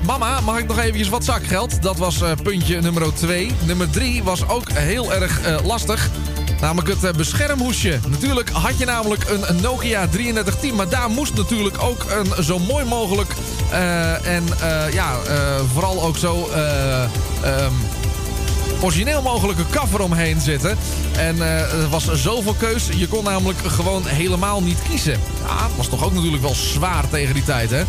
Mama, mag ik nog eventjes wat zakgeld? Dat was puntje nummer 2. Nummer 3 was ook heel erg lastig. Namelijk het eh, beschermhoesje. Natuurlijk had je namelijk een, Nokia 3310. Maar daar moest natuurlijk ook een zo mooi mogelijk... eh, en eh, ja, vooral ook zo... ehm, origineel mogelijke cover omheen zitten. En er was zoveel keus. Je kon namelijk gewoon helemaal niet kiezen. Ja, het was toch ook natuurlijk wel zwaar tegen die tijd, hè?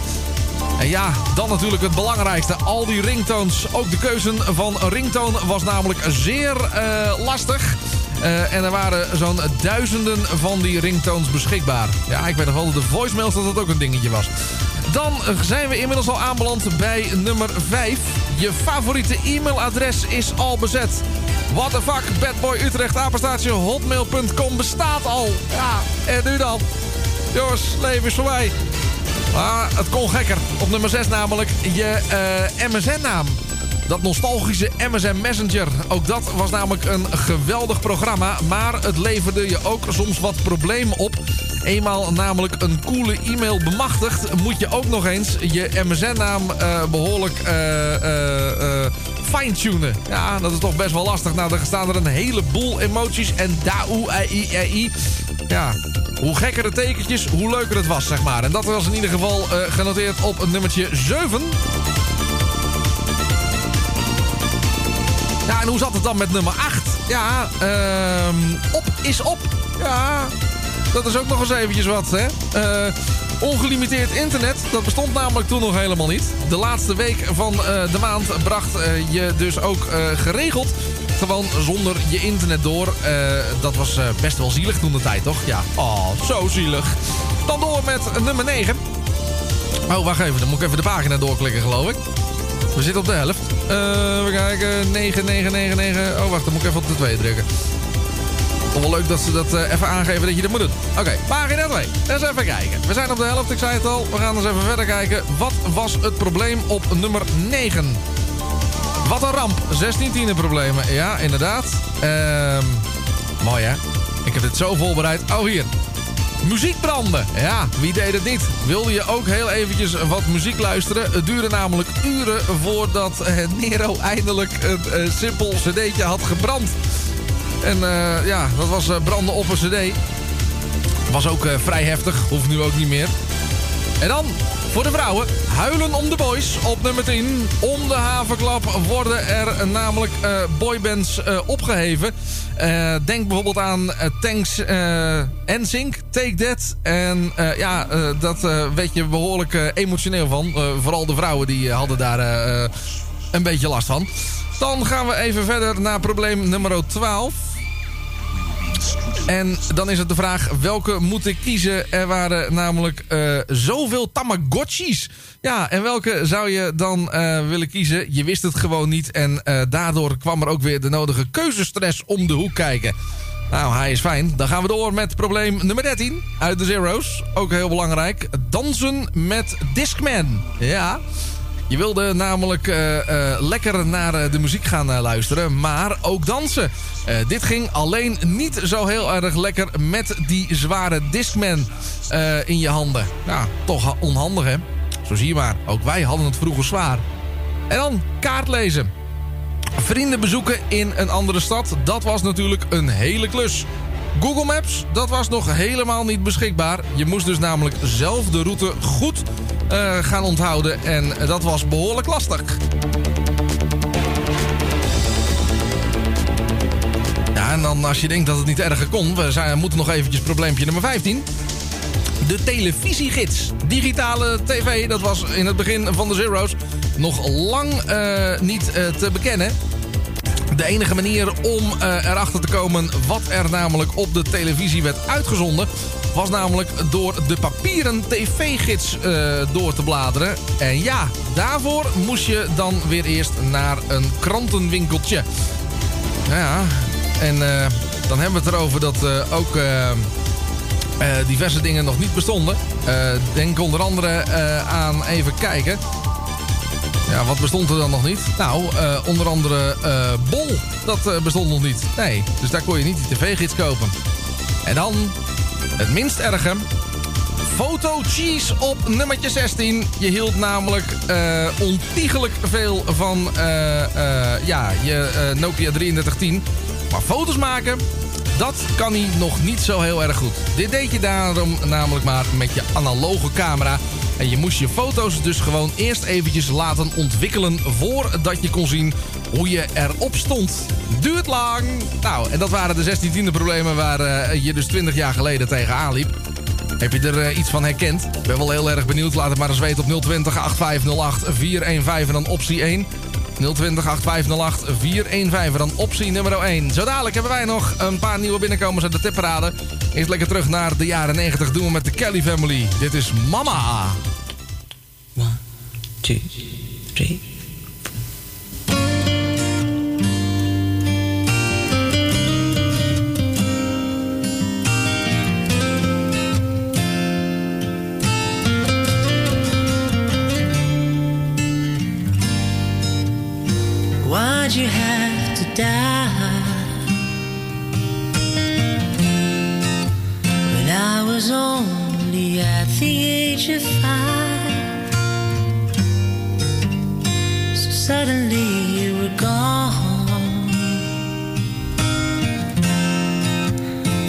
En ja, dan natuurlijk het belangrijkste. Al die ringtones. Ook de keuze van ringtone was namelijk zeer lastig. Eh, en er waren zo'n duizenden van die ringtones beschikbaar. Ja, ik weet nog wel dat de voicemails dat dat ook een dingetje was. Dan zijn we inmiddels al aanbeland bij nummer 5. Je favoriete e-mailadres is al bezet. What the fuck, Badboy Utrecht, apenstaartje, bestaat al. Ja, en nu dan? Jongens, leven is voorbij. Maar het kon gekker. Op nummer 6 namelijk je eh, MSN-naam. Dat nostalgische MSN Messenger. Ook dat was namelijk een geweldig programma. Maar het leverde je ook soms wat problemen op. Eenmaal namelijk een coole e-mail bemachtigd... moet je ook nog eens je MSN-naam eh, behoorlijk eh, eh, eh, fine-tunen. Ja, dat is toch best wel lastig. Nou, er staan er een heleboel emoties. En daoe, ai, ai. Ja, hoe gekker de tekentjes, hoe leuker het was, zeg maar. En dat was in ieder geval genoteerd op nummertje 7. En hoe zat het dan met nummer 8? Ja, ehm, op is op. Ja, dat is ook nog eens eventjes wat, hè. Eh, ongelimiteerd internet, dat bestond namelijk toen nog helemaal niet. De laatste week van eh, de maand bracht eh, je dus ook geregeld... gewoon zonder je internet door. Dat was best wel zielig toen de tijd, toch? Ja, oh, zo zielig. Dan door met nummer 9. Oh, wacht even, dan moet ik even de pagina doorklikken, geloof ik. We zitten op de helft. Eh, we kijken, 9, 9, 9, 9. Oh, wacht, dan moet ik even op de 2 drukken. Toch wel leuk dat ze dat eh, even aangeven dat je dat moet doen. Oké, pagina 2. Eens even kijken. We zijn op de helft, ik zei het al. We gaan eens even verder kijken. Wat was het probleem op nummer 9? Wat een ramp. 16 tienerproblemen. Ja, inderdaad. Ehm mooi hè? Ik heb dit zo voorbereid. Oh, hier. Muziek branden. Ja, wie deed het niet? Wilde je ook heel eventjes wat muziek luisteren? Het duurde namelijk uren voordat eh, Nero eindelijk een eh, simpel cd'tje had gebrand. En eh, ja, dat was branden op een cd. Was ook vrij heftig, hoeft nu ook niet meer. En dan, voor de vrouwen, huilen om de boys op nummer 10. Om de havenklap worden er namelijk eh, boybands eh, opgeheven. Eh, denk bijvoorbeeld aan Tanks eh NSYNC, Take That. En ja, dat weet je behoorlijk eh, emotioneel van. Vooral de vrouwen die hadden daar een beetje last van. Dan gaan we even verder naar probleem nummer 12. En dan is het de vraag, welke moet ik kiezen? Er waren namelijk eh, zoveel Tamagotchis. Ja, en welke zou je dan eh, willen kiezen? Je wist het gewoon niet. En eh, daardoor kwam er ook weer de nodige keuzestress om de hoek kijken. Nou, hij is fijn. Dan gaan we door met probleem nummer 13 uit de Zero's. Ook heel belangrijk. Dansen met Discman. Ja. Je wilde namelijk eh, eh, lekker naar eh, de muziek gaan luisteren, maar ook dansen. Dit ging alleen niet zo heel erg lekker met die zware Discman in je handen. Ja, toch onhandig hè? Zo zie je maar, ook wij hadden het vroeger zwaar. En dan kaart lezen. Vrienden bezoeken in een andere stad, dat was natuurlijk een hele klus. Google Maps, dat was nog helemaal niet beschikbaar. Je moest dus namelijk zelf de route goed eh, gaan onthouden. En dat was behoorlijk lastig. Ja, en dan als je denkt dat het niet erger kon... we zijn, moeten nog eventjes probleempje nummer 15. De televisiegids. Digitale tv, dat was in het begin van de Zero's... nog lang eh, niet eh, te bekennen. De enige manier om eh, erachter te komen wat er namelijk op de televisie werd uitgezonden... was namelijk door de papieren tv-gids eh, door te bladeren. En ja, daarvoor moest je dan weer eerst naar een krantenwinkeltje. Nou ja, en eh, dan hebben we het erover dat ook... diverse dingen nog niet bestonden. Denk onder andere aan even kijken. Ja, wat bestond er dan nog niet? Nou, eh, onder andere eh, Bol. Dat eh, bestond nog niet. Nee, dus daar kon je niet die tv-gids kopen. En dan, het minst erge... Foto Cheese op nummertje 16. Je hield namelijk ontiegelijk veel van ja, je Nokia 3310. Maar foto's maken, dat kan hij nog niet zo heel erg goed. Dit deed je daarom namelijk maar met je analoge camera. En je moest je foto's dus gewoon eerst eventjes laten ontwikkelen... voordat je kon zien hoe je erop stond. Duurt lang. Nou, en dat waren de 16 tiende problemen waar eh, je dus 20 jaar geleden tegenaan liep. Heb je er eh, iets van herkend? Ik ben wel heel erg benieuwd. Laat het maar eens weten op 020 8508 415 en dan optie 1. 020 8508 415 en dan optie nummer 1. Zo dadelijk hebben wij nog een paar nieuwe binnenkomers uit de tipparade. Eerst lekker terug naar de jaren 90 doen we met de Kelly Family. Dit is Mama. two, three. Why'd you have to die? When I was only at the age of five. So suddenly you were gone.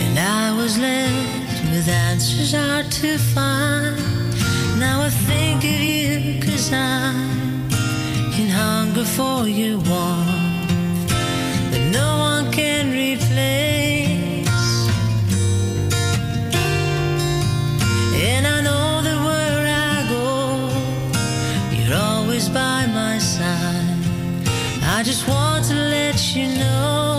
And I was left with answers hard to find. Now I think of you cause I'm in hunger for your warmth that no one can replace. And I know that where I go, you're always by my side. I just want to let you know.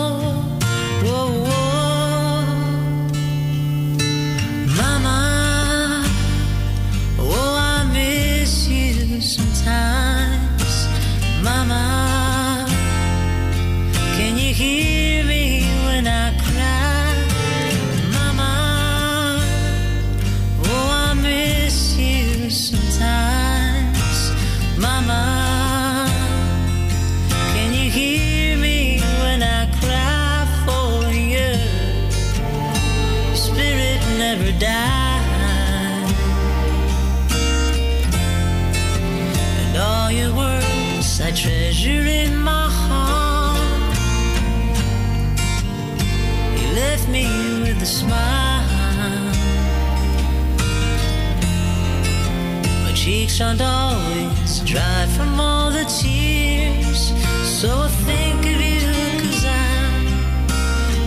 shan't always dry from all the tears. So I think of you, cause I'm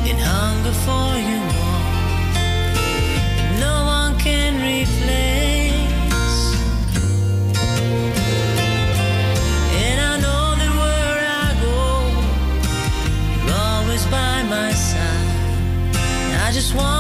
in hunger for you no one can replace. And I know that where I go, you're always by my side. I just want.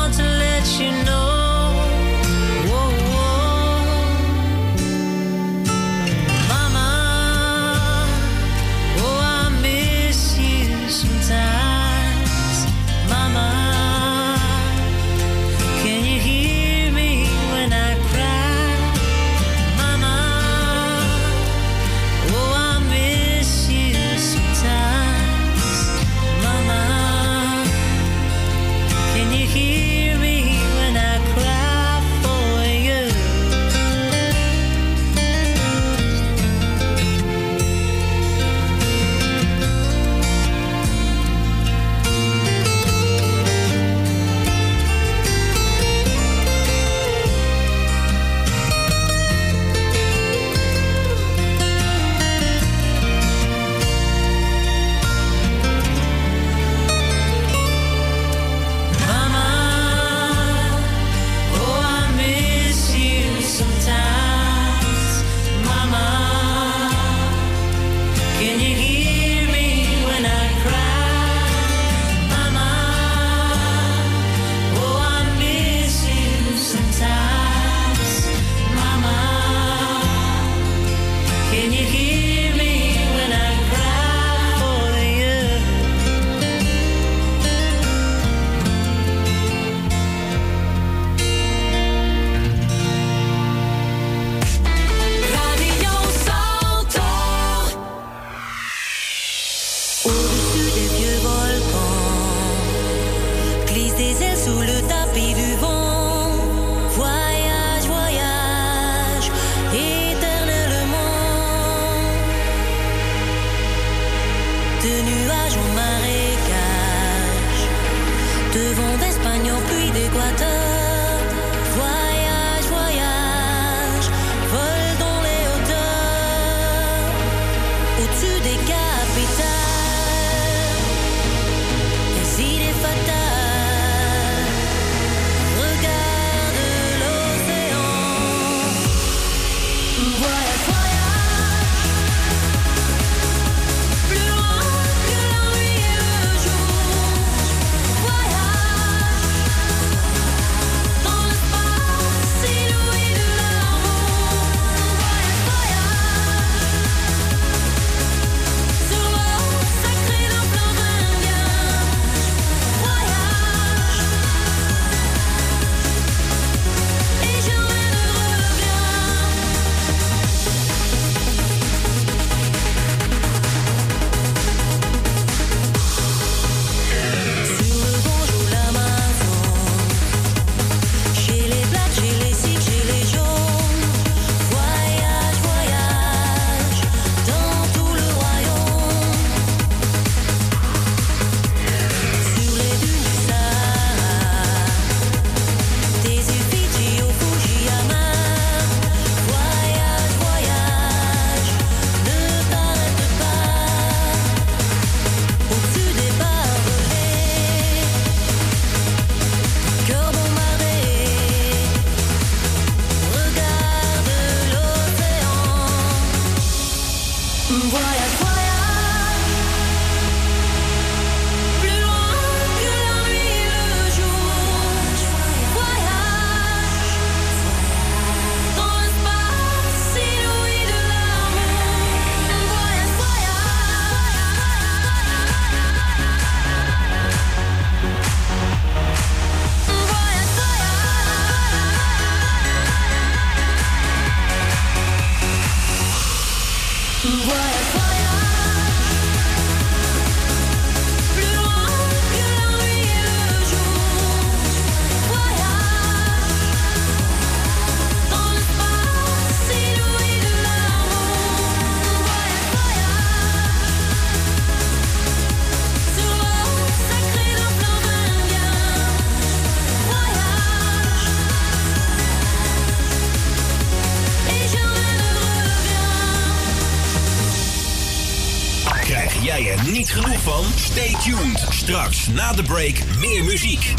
Na de break meer muziek.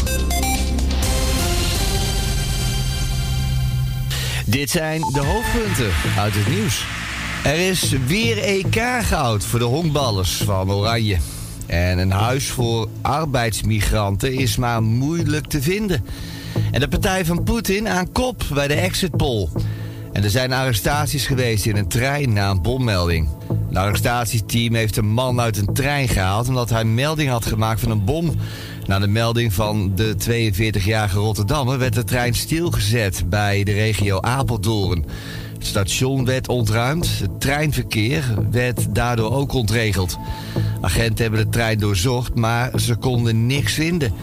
Dit zijn de hoofdpunten uit het nieuws. Er is weer EK-goud voor de honkballers van Oranje. En een huis voor arbeidsmigranten is maar moeilijk te vinden. En de partij van Poetin aan kop bij de exit poll. En er zijn arrestaties geweest in een trein na een bommelding. Een arrestatieteam heeft een man uit een trein gehaald omdat hij melding had gemaakt van een bom. Na de melding van de 42-jarige Rotterdammer werd de trein stilgezet bij de regio Apeldoorn. Het station werd ontruimd, het treinverkeer werd daardoor ook ontregeld. Agenten hebben de trein doorzocht, maar ze konden niks vinden.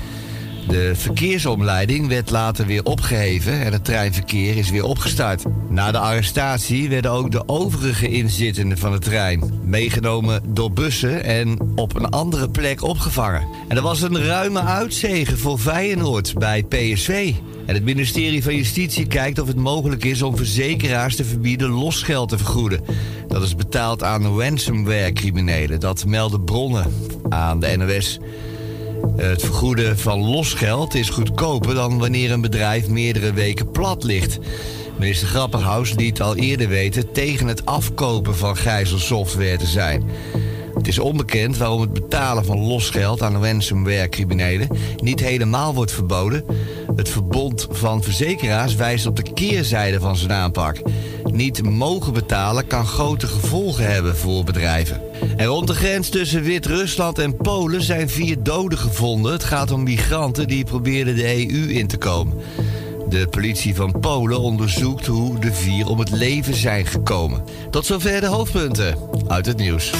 De verkeersomleiding werd later weer opgeheven en het treinverkeer is weer opgestart. Na de arrestatie werden ook de overige inzittenden van de trein meegenomen door bussen en op een andere plek opgevangen. En er was een ruime uitzegen voor Feyenoord bij PSV. En het ministerie van Justitie kijkt of het mogelijk is om verzekeraars te verbieden losgeld te vergoeden. Dat is betaald aan ransomware-criminelen. Dat melden bronnen aan de NOS. Het vergoeden van losgeld is goedkoper dan wanneer een bedrijf meerdere weken plat ligt. Minister Grapperhaus liet al eerder weten tegen het afkopen van gijzelsoftware te zijn. Is onbekend waarom het betalen van losgeld aan ransomware-criminelen niet helemaal wordt verboden. Het verbond van verzekeraars wijst op de keerzijde van zijn aanpak. Niet mogen betalen kan grote gevolgen hebben voor bedrijven. En rond de grens tussen Wit-Rusland en Polen zijn vier doden gevonden. Het gaat om migranten die probeerden de EU in te komen. De politie van Polen onderzoekt hoe de vier om het leven zijn gekomen. Tot zover de hoofdpunten uit het nieuws.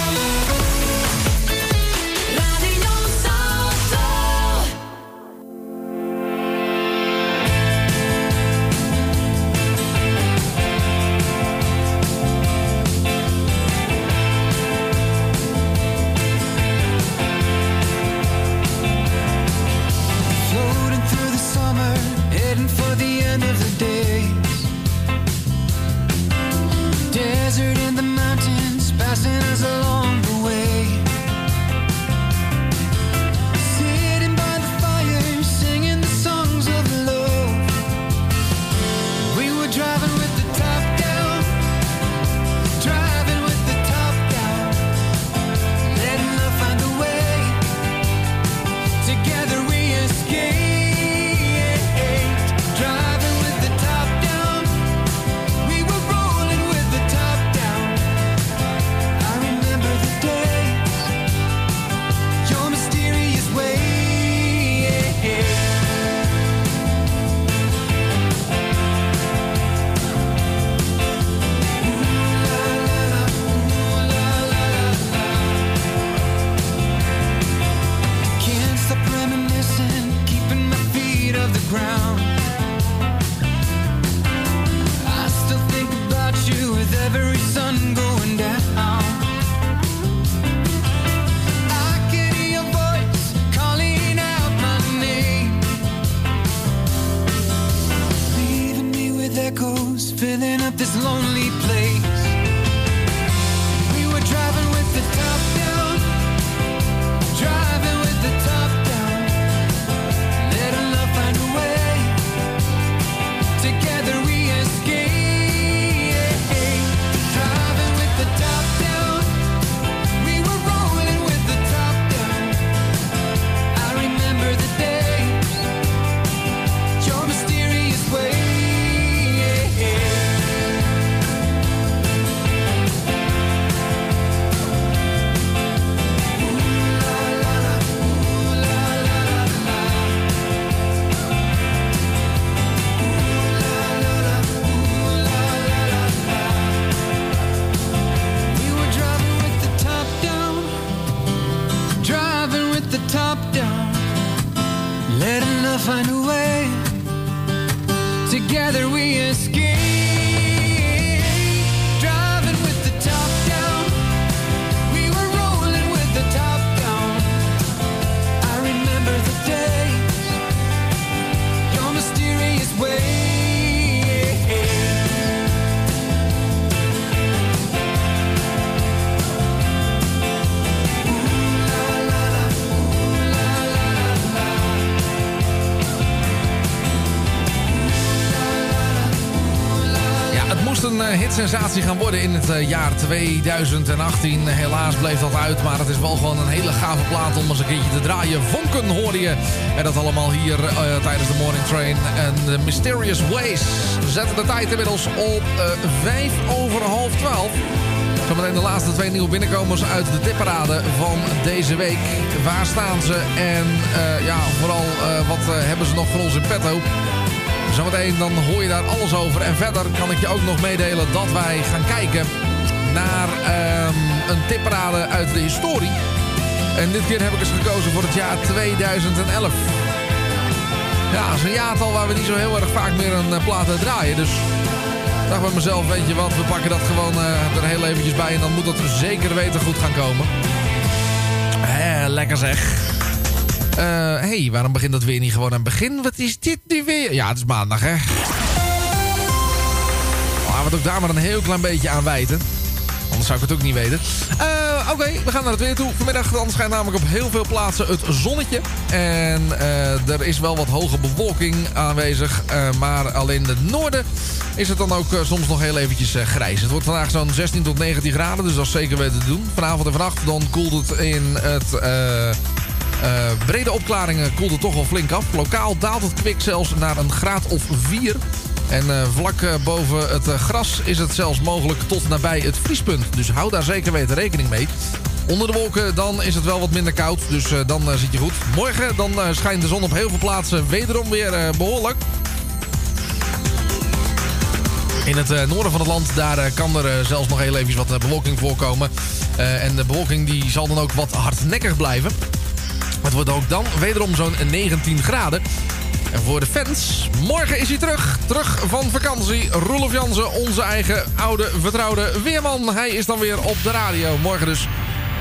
Hitsensatie gaan worden in het eh, jaar 2018. Helaas bleef dat uit, maar het is wel gewoon een hele gave plaat om eens een keertje te draaien. Vonken hoorde je. En dat allemaal hier eh, tijdens de Morning Train. En The Mysterious Ways. Zetten de tijd inmiddels op eh, vijf over half twaalf. Zometeen de laatste twee nieuwe binnenkomers uit de tipparade van deze week. Waar staan ze? En ja, vooral wat hebben ze nog voor ons in petto? Zometeen dan hoor je daar alles over. En verder kan ik je ook nog meedelen dat wij gaan kijken naar ehm, een tipparade uit de historie. En dit keer heb ik eens gekozen voor het jaar 2011. Ja, dat is een jaartal waar we niet zo heel erg vaak meer een eh, plaat uit draaien. Dus dacht bij mezelf, weet je wat, we pakken dat gewoon eh, er heel eventjes bij. En dan moet dat zeker weten goed gaan komen. Hé, lekker zeg. Hé, hey, waarom begint dat weer niet gewoon aan het begin? Wat is dit nu weer? Ja, het is maandag, hè. Laten we ook daar maar een heel klein beetje aan wijten. Anders zou ik het ook niet weten. Eh, Oké, we gaan naar het weer toe. Vanmiddag dan schijnt namelijk op heel veel plaatsen het zonnetje. En eh, er is wel wat hoge bewolking aanwezig. eh, maar alleen in het noorden is het dan ook eh, soms nog heel eventjes eh, grijs. Het wordt vandaag zo'n 16 tot 19 graden, dus dat is zeker weten te doen. Vanavond en vannacht dan koelt het in het... eh, brede opklaringen koelt het toch wel flink af. Lokaal daalt het kwik zelfs naar een graad of 4. En eh, vlak eh, boven het gras is het zelfs mogelijk tot nabij het vriespunt. Dus hou daar zeker weten rekening mee. Onder de wolken dan is het wel wat minder koud, dus dan zit je goed. Morgen dan schijnt de zon op heel veel plaatsen wederom weer eh, behoorlijk. In het noorden van het land daar kan er zelfs nog heel even wat bewolking voorkomen. En de bewolking die zal dan ook wat hardnekkig blijven. Het wordt ook dan wederom zo'n 19 graden. En voor de fans, morgen is hij terug. Terug van vakantie. Roelof Jansen, onze eigen oude vertrouwde weerman. Hij is dan weer op de radio. Morgen dus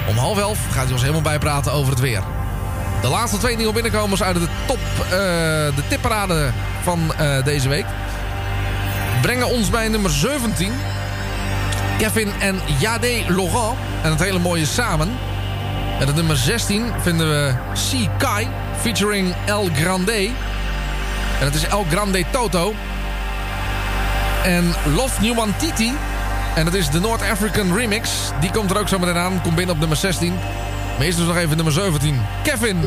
om half elf gaat hij ons helemaal bijpraten over het weer. De laatste twee nieuwe binnenkomers uit de top, eh, de tipparade van eh, deze week. Brengen ons bij nummer 17. Kevin en Jade Laurent. En het hele mooie samen. En het nummer 16 vinden we C. Kai featuring El Grande. En het is El Grande Toto. En Love Newman Titi. En dat is de North African Remix. Die komt er ook zo meteen aan. Komt binnen op nummer 16. Maar eerst dus nog even nummer 17. Kevin.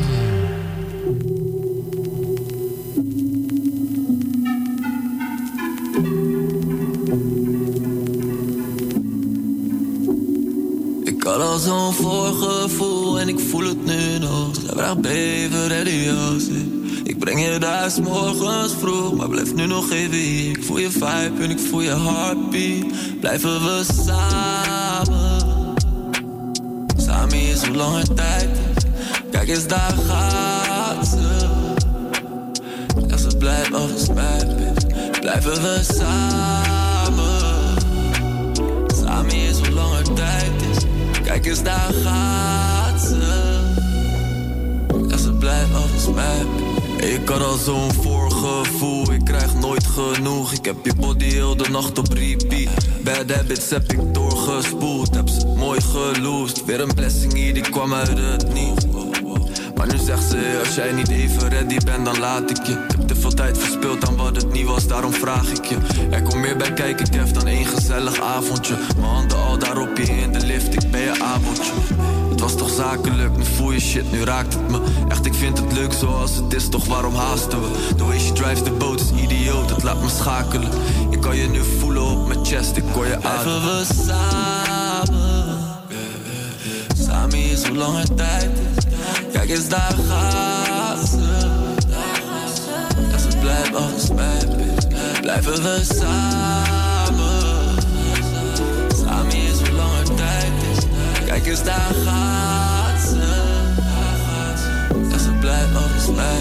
Zo'n voorgevoel en ik voel het nu nog. Zij vraagt ready als ik. Breng je daar morgens vroeg, maar blijf nu nog even hier. Ik voel je vibe en ik voel je heartbeat. Blijven we samen. Samen is hoe lang het tijd. Kijk eens, daar gaat ze. Ja, ze blijft als mij is. Blijven we samen. Kijk eens, daar gaat ze. Ja, ze blijft als mij Ik had al zo'n voorgevoel, ik krijg nooit genoeg. Ik heb je body heel de nacht op repeat. Bad habits heb ik doorgespoeld, heb ze mooi geloosd. Weer een blessing hier, die kwam uit het niet. Maar nu zegt ze, als jij niet even ready bent, dan laat ik je. Ik heb te veel tijd verspild aan wat het niet was, daarom vraag ik je. Er komt meer bij kijken, Kev, dan één gezellig avondje. Mijn handen al daarop je in de lift, ik ben je avondje. Het was toch zakelijk, nu voel je shit, nu raakt het me. Echt, ik vind het leuk zoals het is, toch waarom haasten we? The way she drives the boat is idioot, het laat me schakelen. Ik kan je nu voelen op mijn chest, ik hoor je ademen. we samen, samen is hoe lang het tijd is. Kijk eens, daar gaat ze. Ja, ze blijft bitch. Blijven we samen. Samen is hoe lang het tijd is. Kijk eens, daar gaat ze. Ja, ze blijft mij,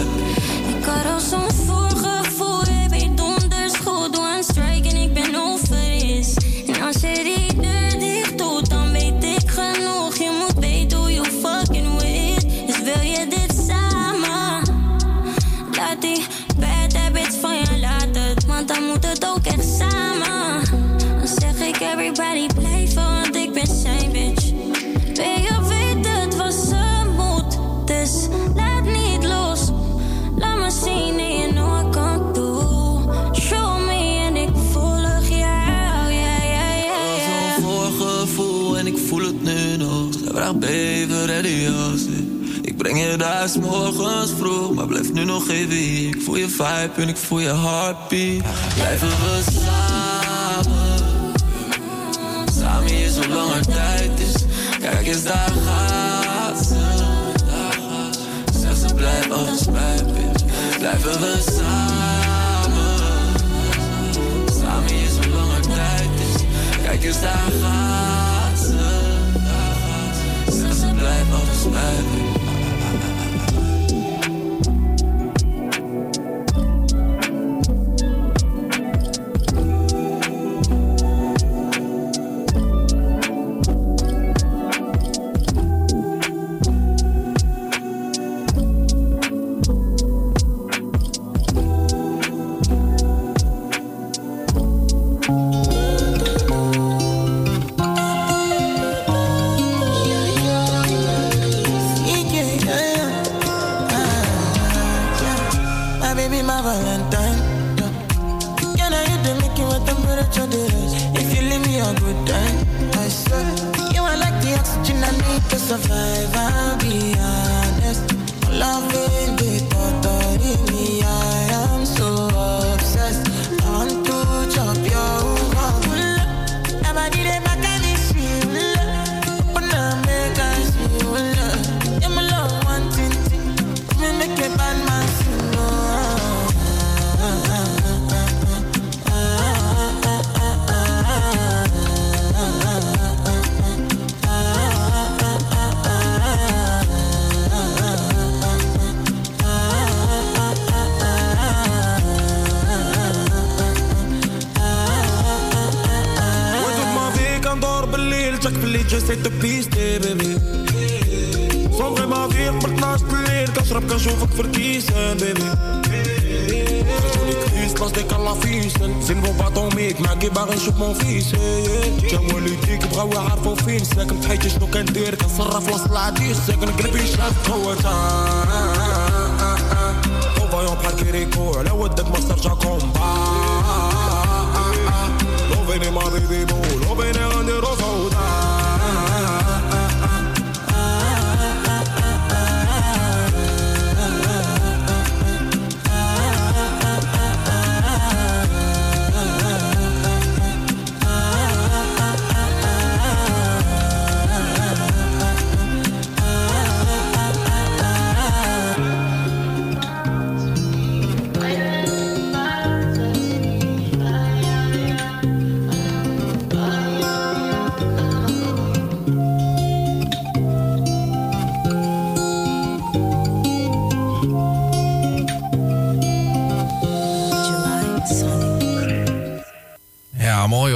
breng je daar morgens vroeg, maar blijf nu nog even hier. Ik voel je vibe en ik voel je heartbeat. Blijven we samen, samen hier zolang er tijd is. Kijk eens, daar gaat ze. Zeg ze. Blijven we samen, samen hier zolang er tijd is. Kijk eens, daar gaat ze. Zeg ze السيسن باش ديك لا فيسن زين بون باطوميك معاكي باغي نشوف مون فيسن جاوا لي ديك بغاو يعرفوا فين ساكن بحيتي شنو كندير كنصرف وسط العديس ساكن قلبي شاف هو فايون بحال كيريكو على ودك ما ترجع كومبا لوفيني ما بيبي بو لوفيني غنديرو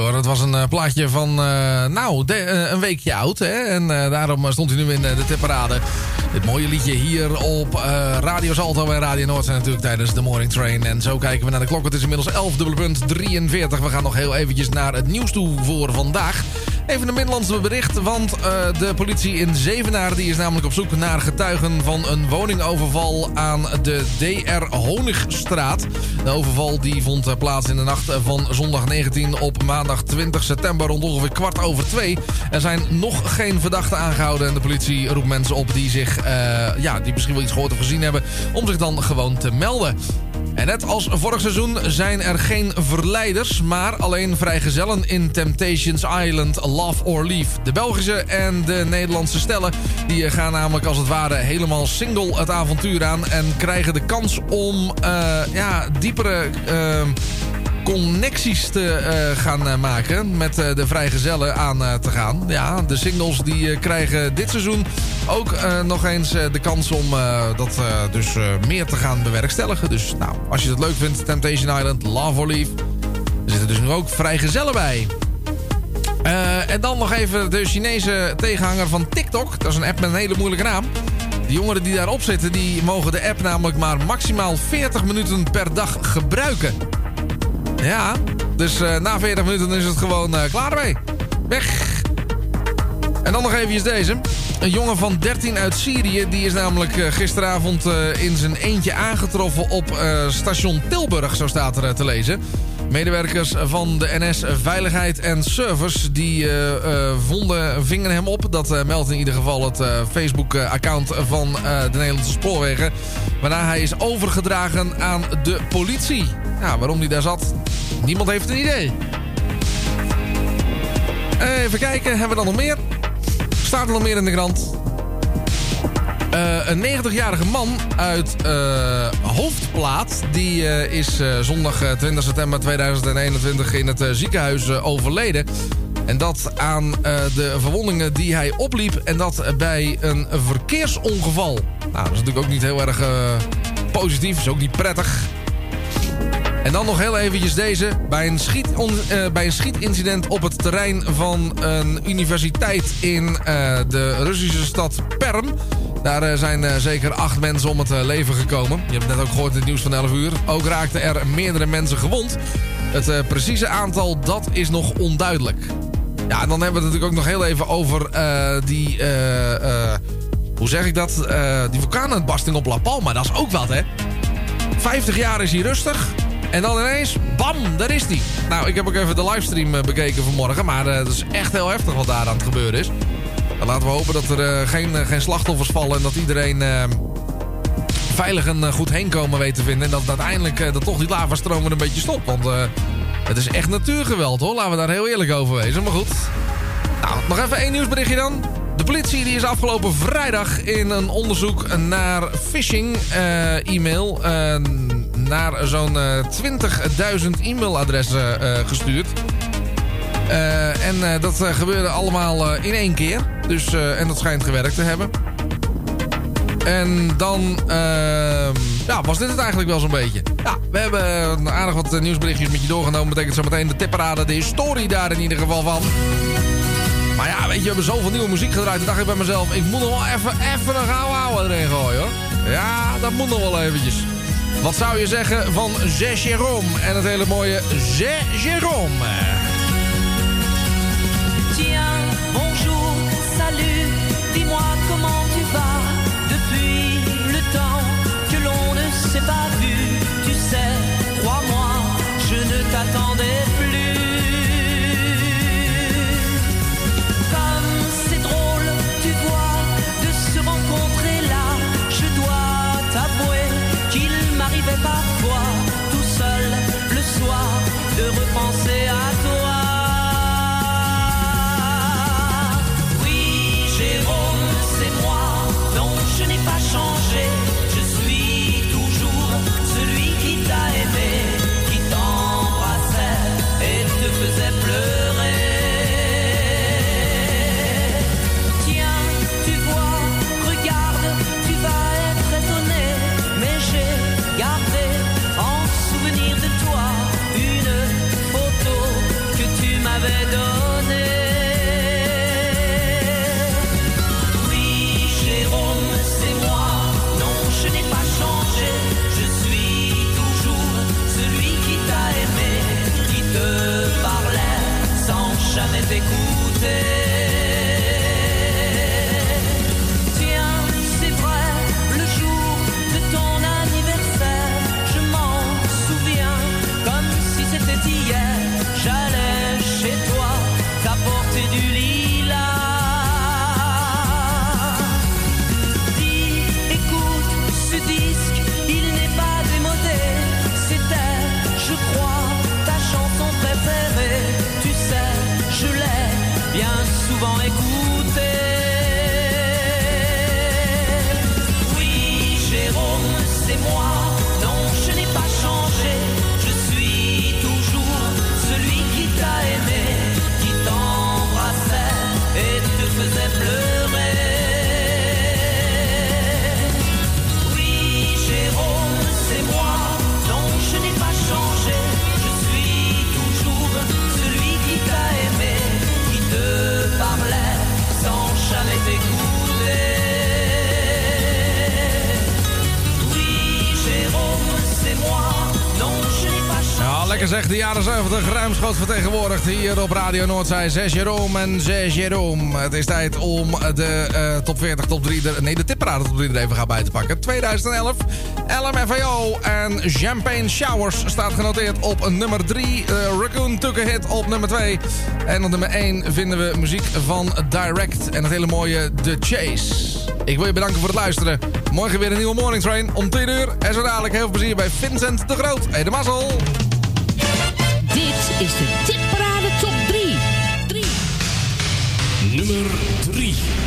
hoor. Het was een eh, plaatje van, eh, nou, eh, een weekje oud. Hè? En daarom stond hij nu in de tipparade. Dit mooie liedje hier op Radio Salto en Radio Noord zijn natuurlijk tijdens de Morning Train. En zo kijken we naar de klok. Het is inmiddels 11 dubbele punt 43. We gaan nog heel eventjes naar het nieuws toe voor vandaag. Even een Middellandse bericht, want eh, de politie in Zevenaar die is namelijk op zoek naar getuigen van een woningoverval aan de DR Honigstraat. De overval die vond eh, plaats in de nacht van zondag 19 op maandag 20 september rond ongeveer kwart over twee. Er zijn nog geen verdachten aangehouden en de politie roept mensen op die zich, eh, ja, die misschien wel iets gehoord of gezien hebben, om zich dan gewoon te melden. En net als vorig seizoen zijn er geen verleiders, maar alleen vrijgezellen in Temptations Island Love or Leave. De Belgische en de Nederlandse stellen die gaan namelijk als het ware helemaal single het avontuur aan en krijgen de kans om eh, ja, diepere eh, connecties te eh, gaan eh, maken met eh, de vrijgezellen aan te gaan. Ja, de singles die krijgen dit seizoen ook nog eens de kans om dat dus meer te gaan bewerkstelligen. Dus nou, als je het leuk vindt, Temptation Island, Love or Leave. Er zitten dus nu ook vrijgezellen bij. En dan nog even de Chinese tegenhanger van TikTok. Dat is een app met een hele moeilijke naam. De jongeren die daarop zitten, die mogen de app namelijk maar maximaal 40 minuten per dag gebruiken. Ja, dus eh, na 40 minuten is het gewoon eh, klaar ermee. Weg. En dan nog even deze. Een jongen van 13 uit Syrië. Die is namelijk eh, gisteravond in zijn eentje aangetroffen op station Tilburg. Zo staat er te lezen. Medewerkers van de NS Veiligheid en Service... die vonden, vingen hem op. Dat meldt in ieder geval het Facebook-account van de Nederlandse Spoorwegen. Waarna hij is overgedragen aan de politie. Ja, waarom hij daar zat, niemand heeft een idee. Even kijken, hebben we dan nog meer? Staat er nog meer in de krant? Eh, een 90-jarige man uit eh, Hoofdplaat... die eh, is zondag eh, 20 september 2021 in het ziekenhuis overleden. En dat aan de verwondingen die hij opliep... en dat bij een verkeersongeval. Nou, dat is natuurlijk ook niet heel erg positief. Is ook niet prettig. En dan nog heel eventjes deze. Bij een, schiet eh, bij een schietincident op het terrein van een universiteit in eh, de Russische stad Perm. Daar eh, zijn zeker acht mensen om het leven gekomen. Je hebt net ook gehoord in het nieuws van 11 uur. Ook raakten er meerdere mensen gewond. Het precieze aantal, dat is nog onduidelijk. Ja, en dan hebben we het natuurlijk ook nog heel even over die... hoe zeg ik dat? Die vulkaanuitbarsting op La Palma. Dat is ook wat, hè? 50 jaar is hij rustig. En dan ineens, bam, daar is hij. Nou, ik heb ook even de livestream eh, bekeken vanmorgen. Maar eh, het is echt heel heftig wat daar aan het gebeuren is. Laten we hopen dat er eh, geen, eh, geen slachtoffers vallen. En dat iedereen eh, veilig en eh, goed heen komen weet te vinden. En dat uiteindelijk eh, dat toch die lavastroom er een beetje stopt. Want eh, het is echt natuurgeweld hoor. Laten we daar heel eerlijk over wezen. Maar goed. Nou, nog even één nieuwsberichtje dan. De politie die is afgelopen vrijdag in een onderzoek naar phishing eh, e-mail... eh, naar zo'n eh, 20.000 e-mailadressen eh, gestuurd. Eh, en eh, dat eh, gebeurde allemaal eh, in één keer. Dus, eh, en dat schijnt gewerkt te hebben. En dan ehm, ja, was dit het eigenlijk wel zo'n beetje. Ja, we hebben aardig wat eh, nieuwsberichtjes met je doorgenomen. Betekent zo meteen de tipparade, de historie daar in ieder geval van. Maar ja, weet je, we hebben zoveel nieuwe muziek gedraaid. Toen dacht ik bij mezelf, ik moet nog wel even, even een gouden ouwe erin gooien hoor. Ja, dat moet nog wel eventjes. Wat zou je zeggen van Zé Jérôme en het hele mooie Zé Jérôme? et moi de jaren 70 ruimschoots vertegenwoordigd hier op Radio Noordzij. 6 Jeroen en 6 Jeroen. Het is tijd om de eh, top 40, top 3, de, nee de tipparade top 3 er even gaan bij te pakken. 2011, LMFAO en Champagne Showers staat genoteerd op nummer 3. Raccoon Took a Hit op nummer 2. En op nummer 1 vinden we muziek van Direct en het hele mooie The Chase. Ik wil je bedanken voor het luisteren. Morgen weer een nieuwe Morning Train om 10 uur. En zo dadelijk heel veel plezier bij Vincent de Groot. Hey, de mazzel! Is de tipparade top 3. 3. Nummer 3.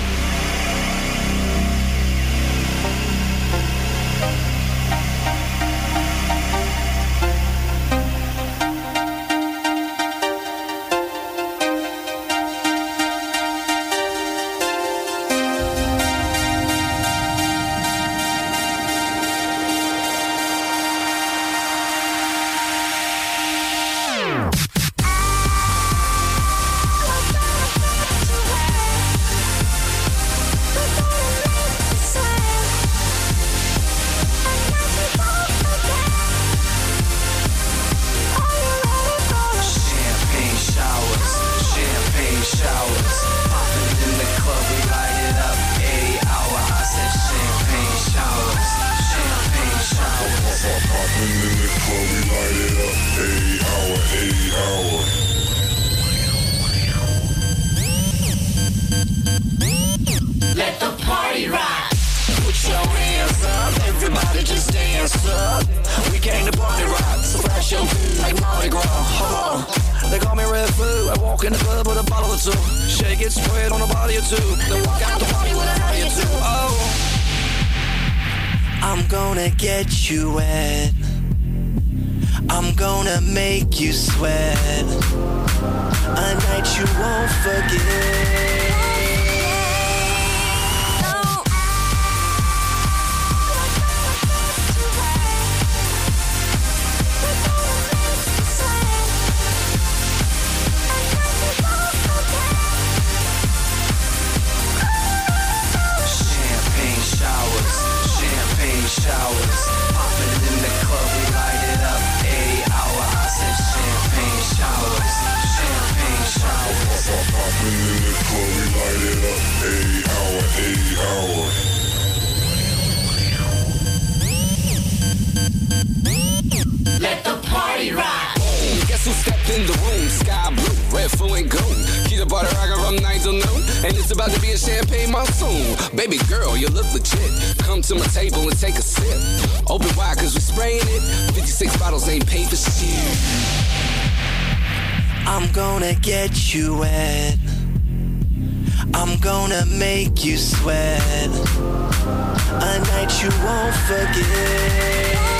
Champagne monsoon. Baby girl, you look legit. Come to my table and take a sip. Open wide, cause we spraying it. 56 bottles ain't paid for shit. I'm gonna get you wet. I'm gonna make you sweat. A night you won't forget.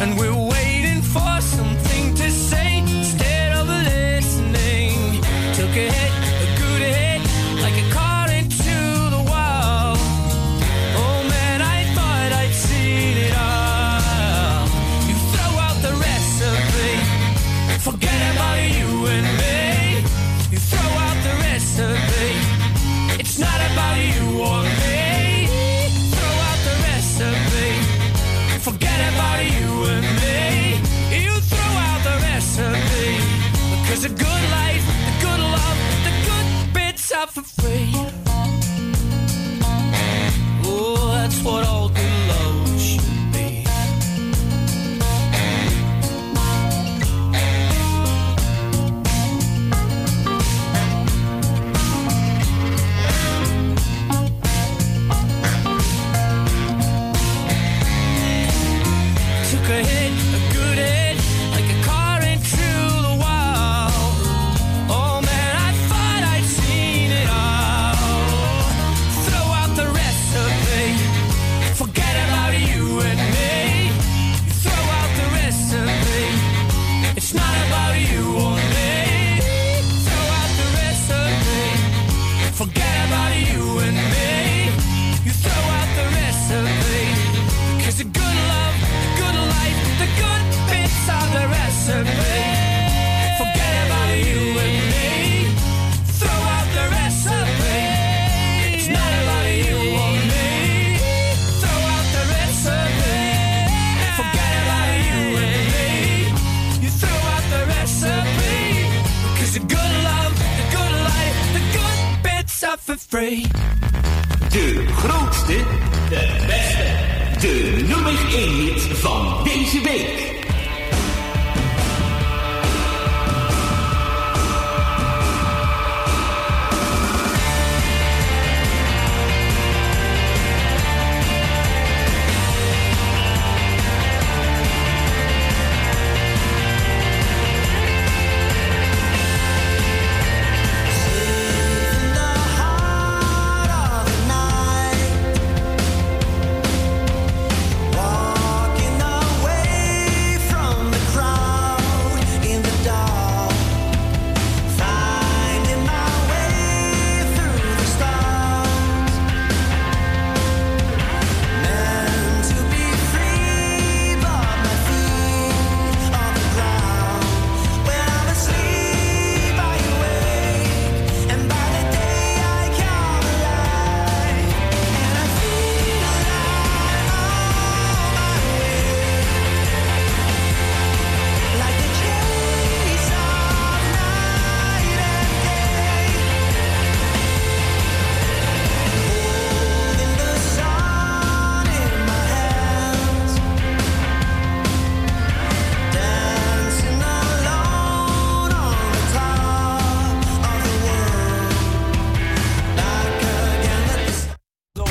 and we'll Spray. De grootste, de beste, de nummer 1 van deze week.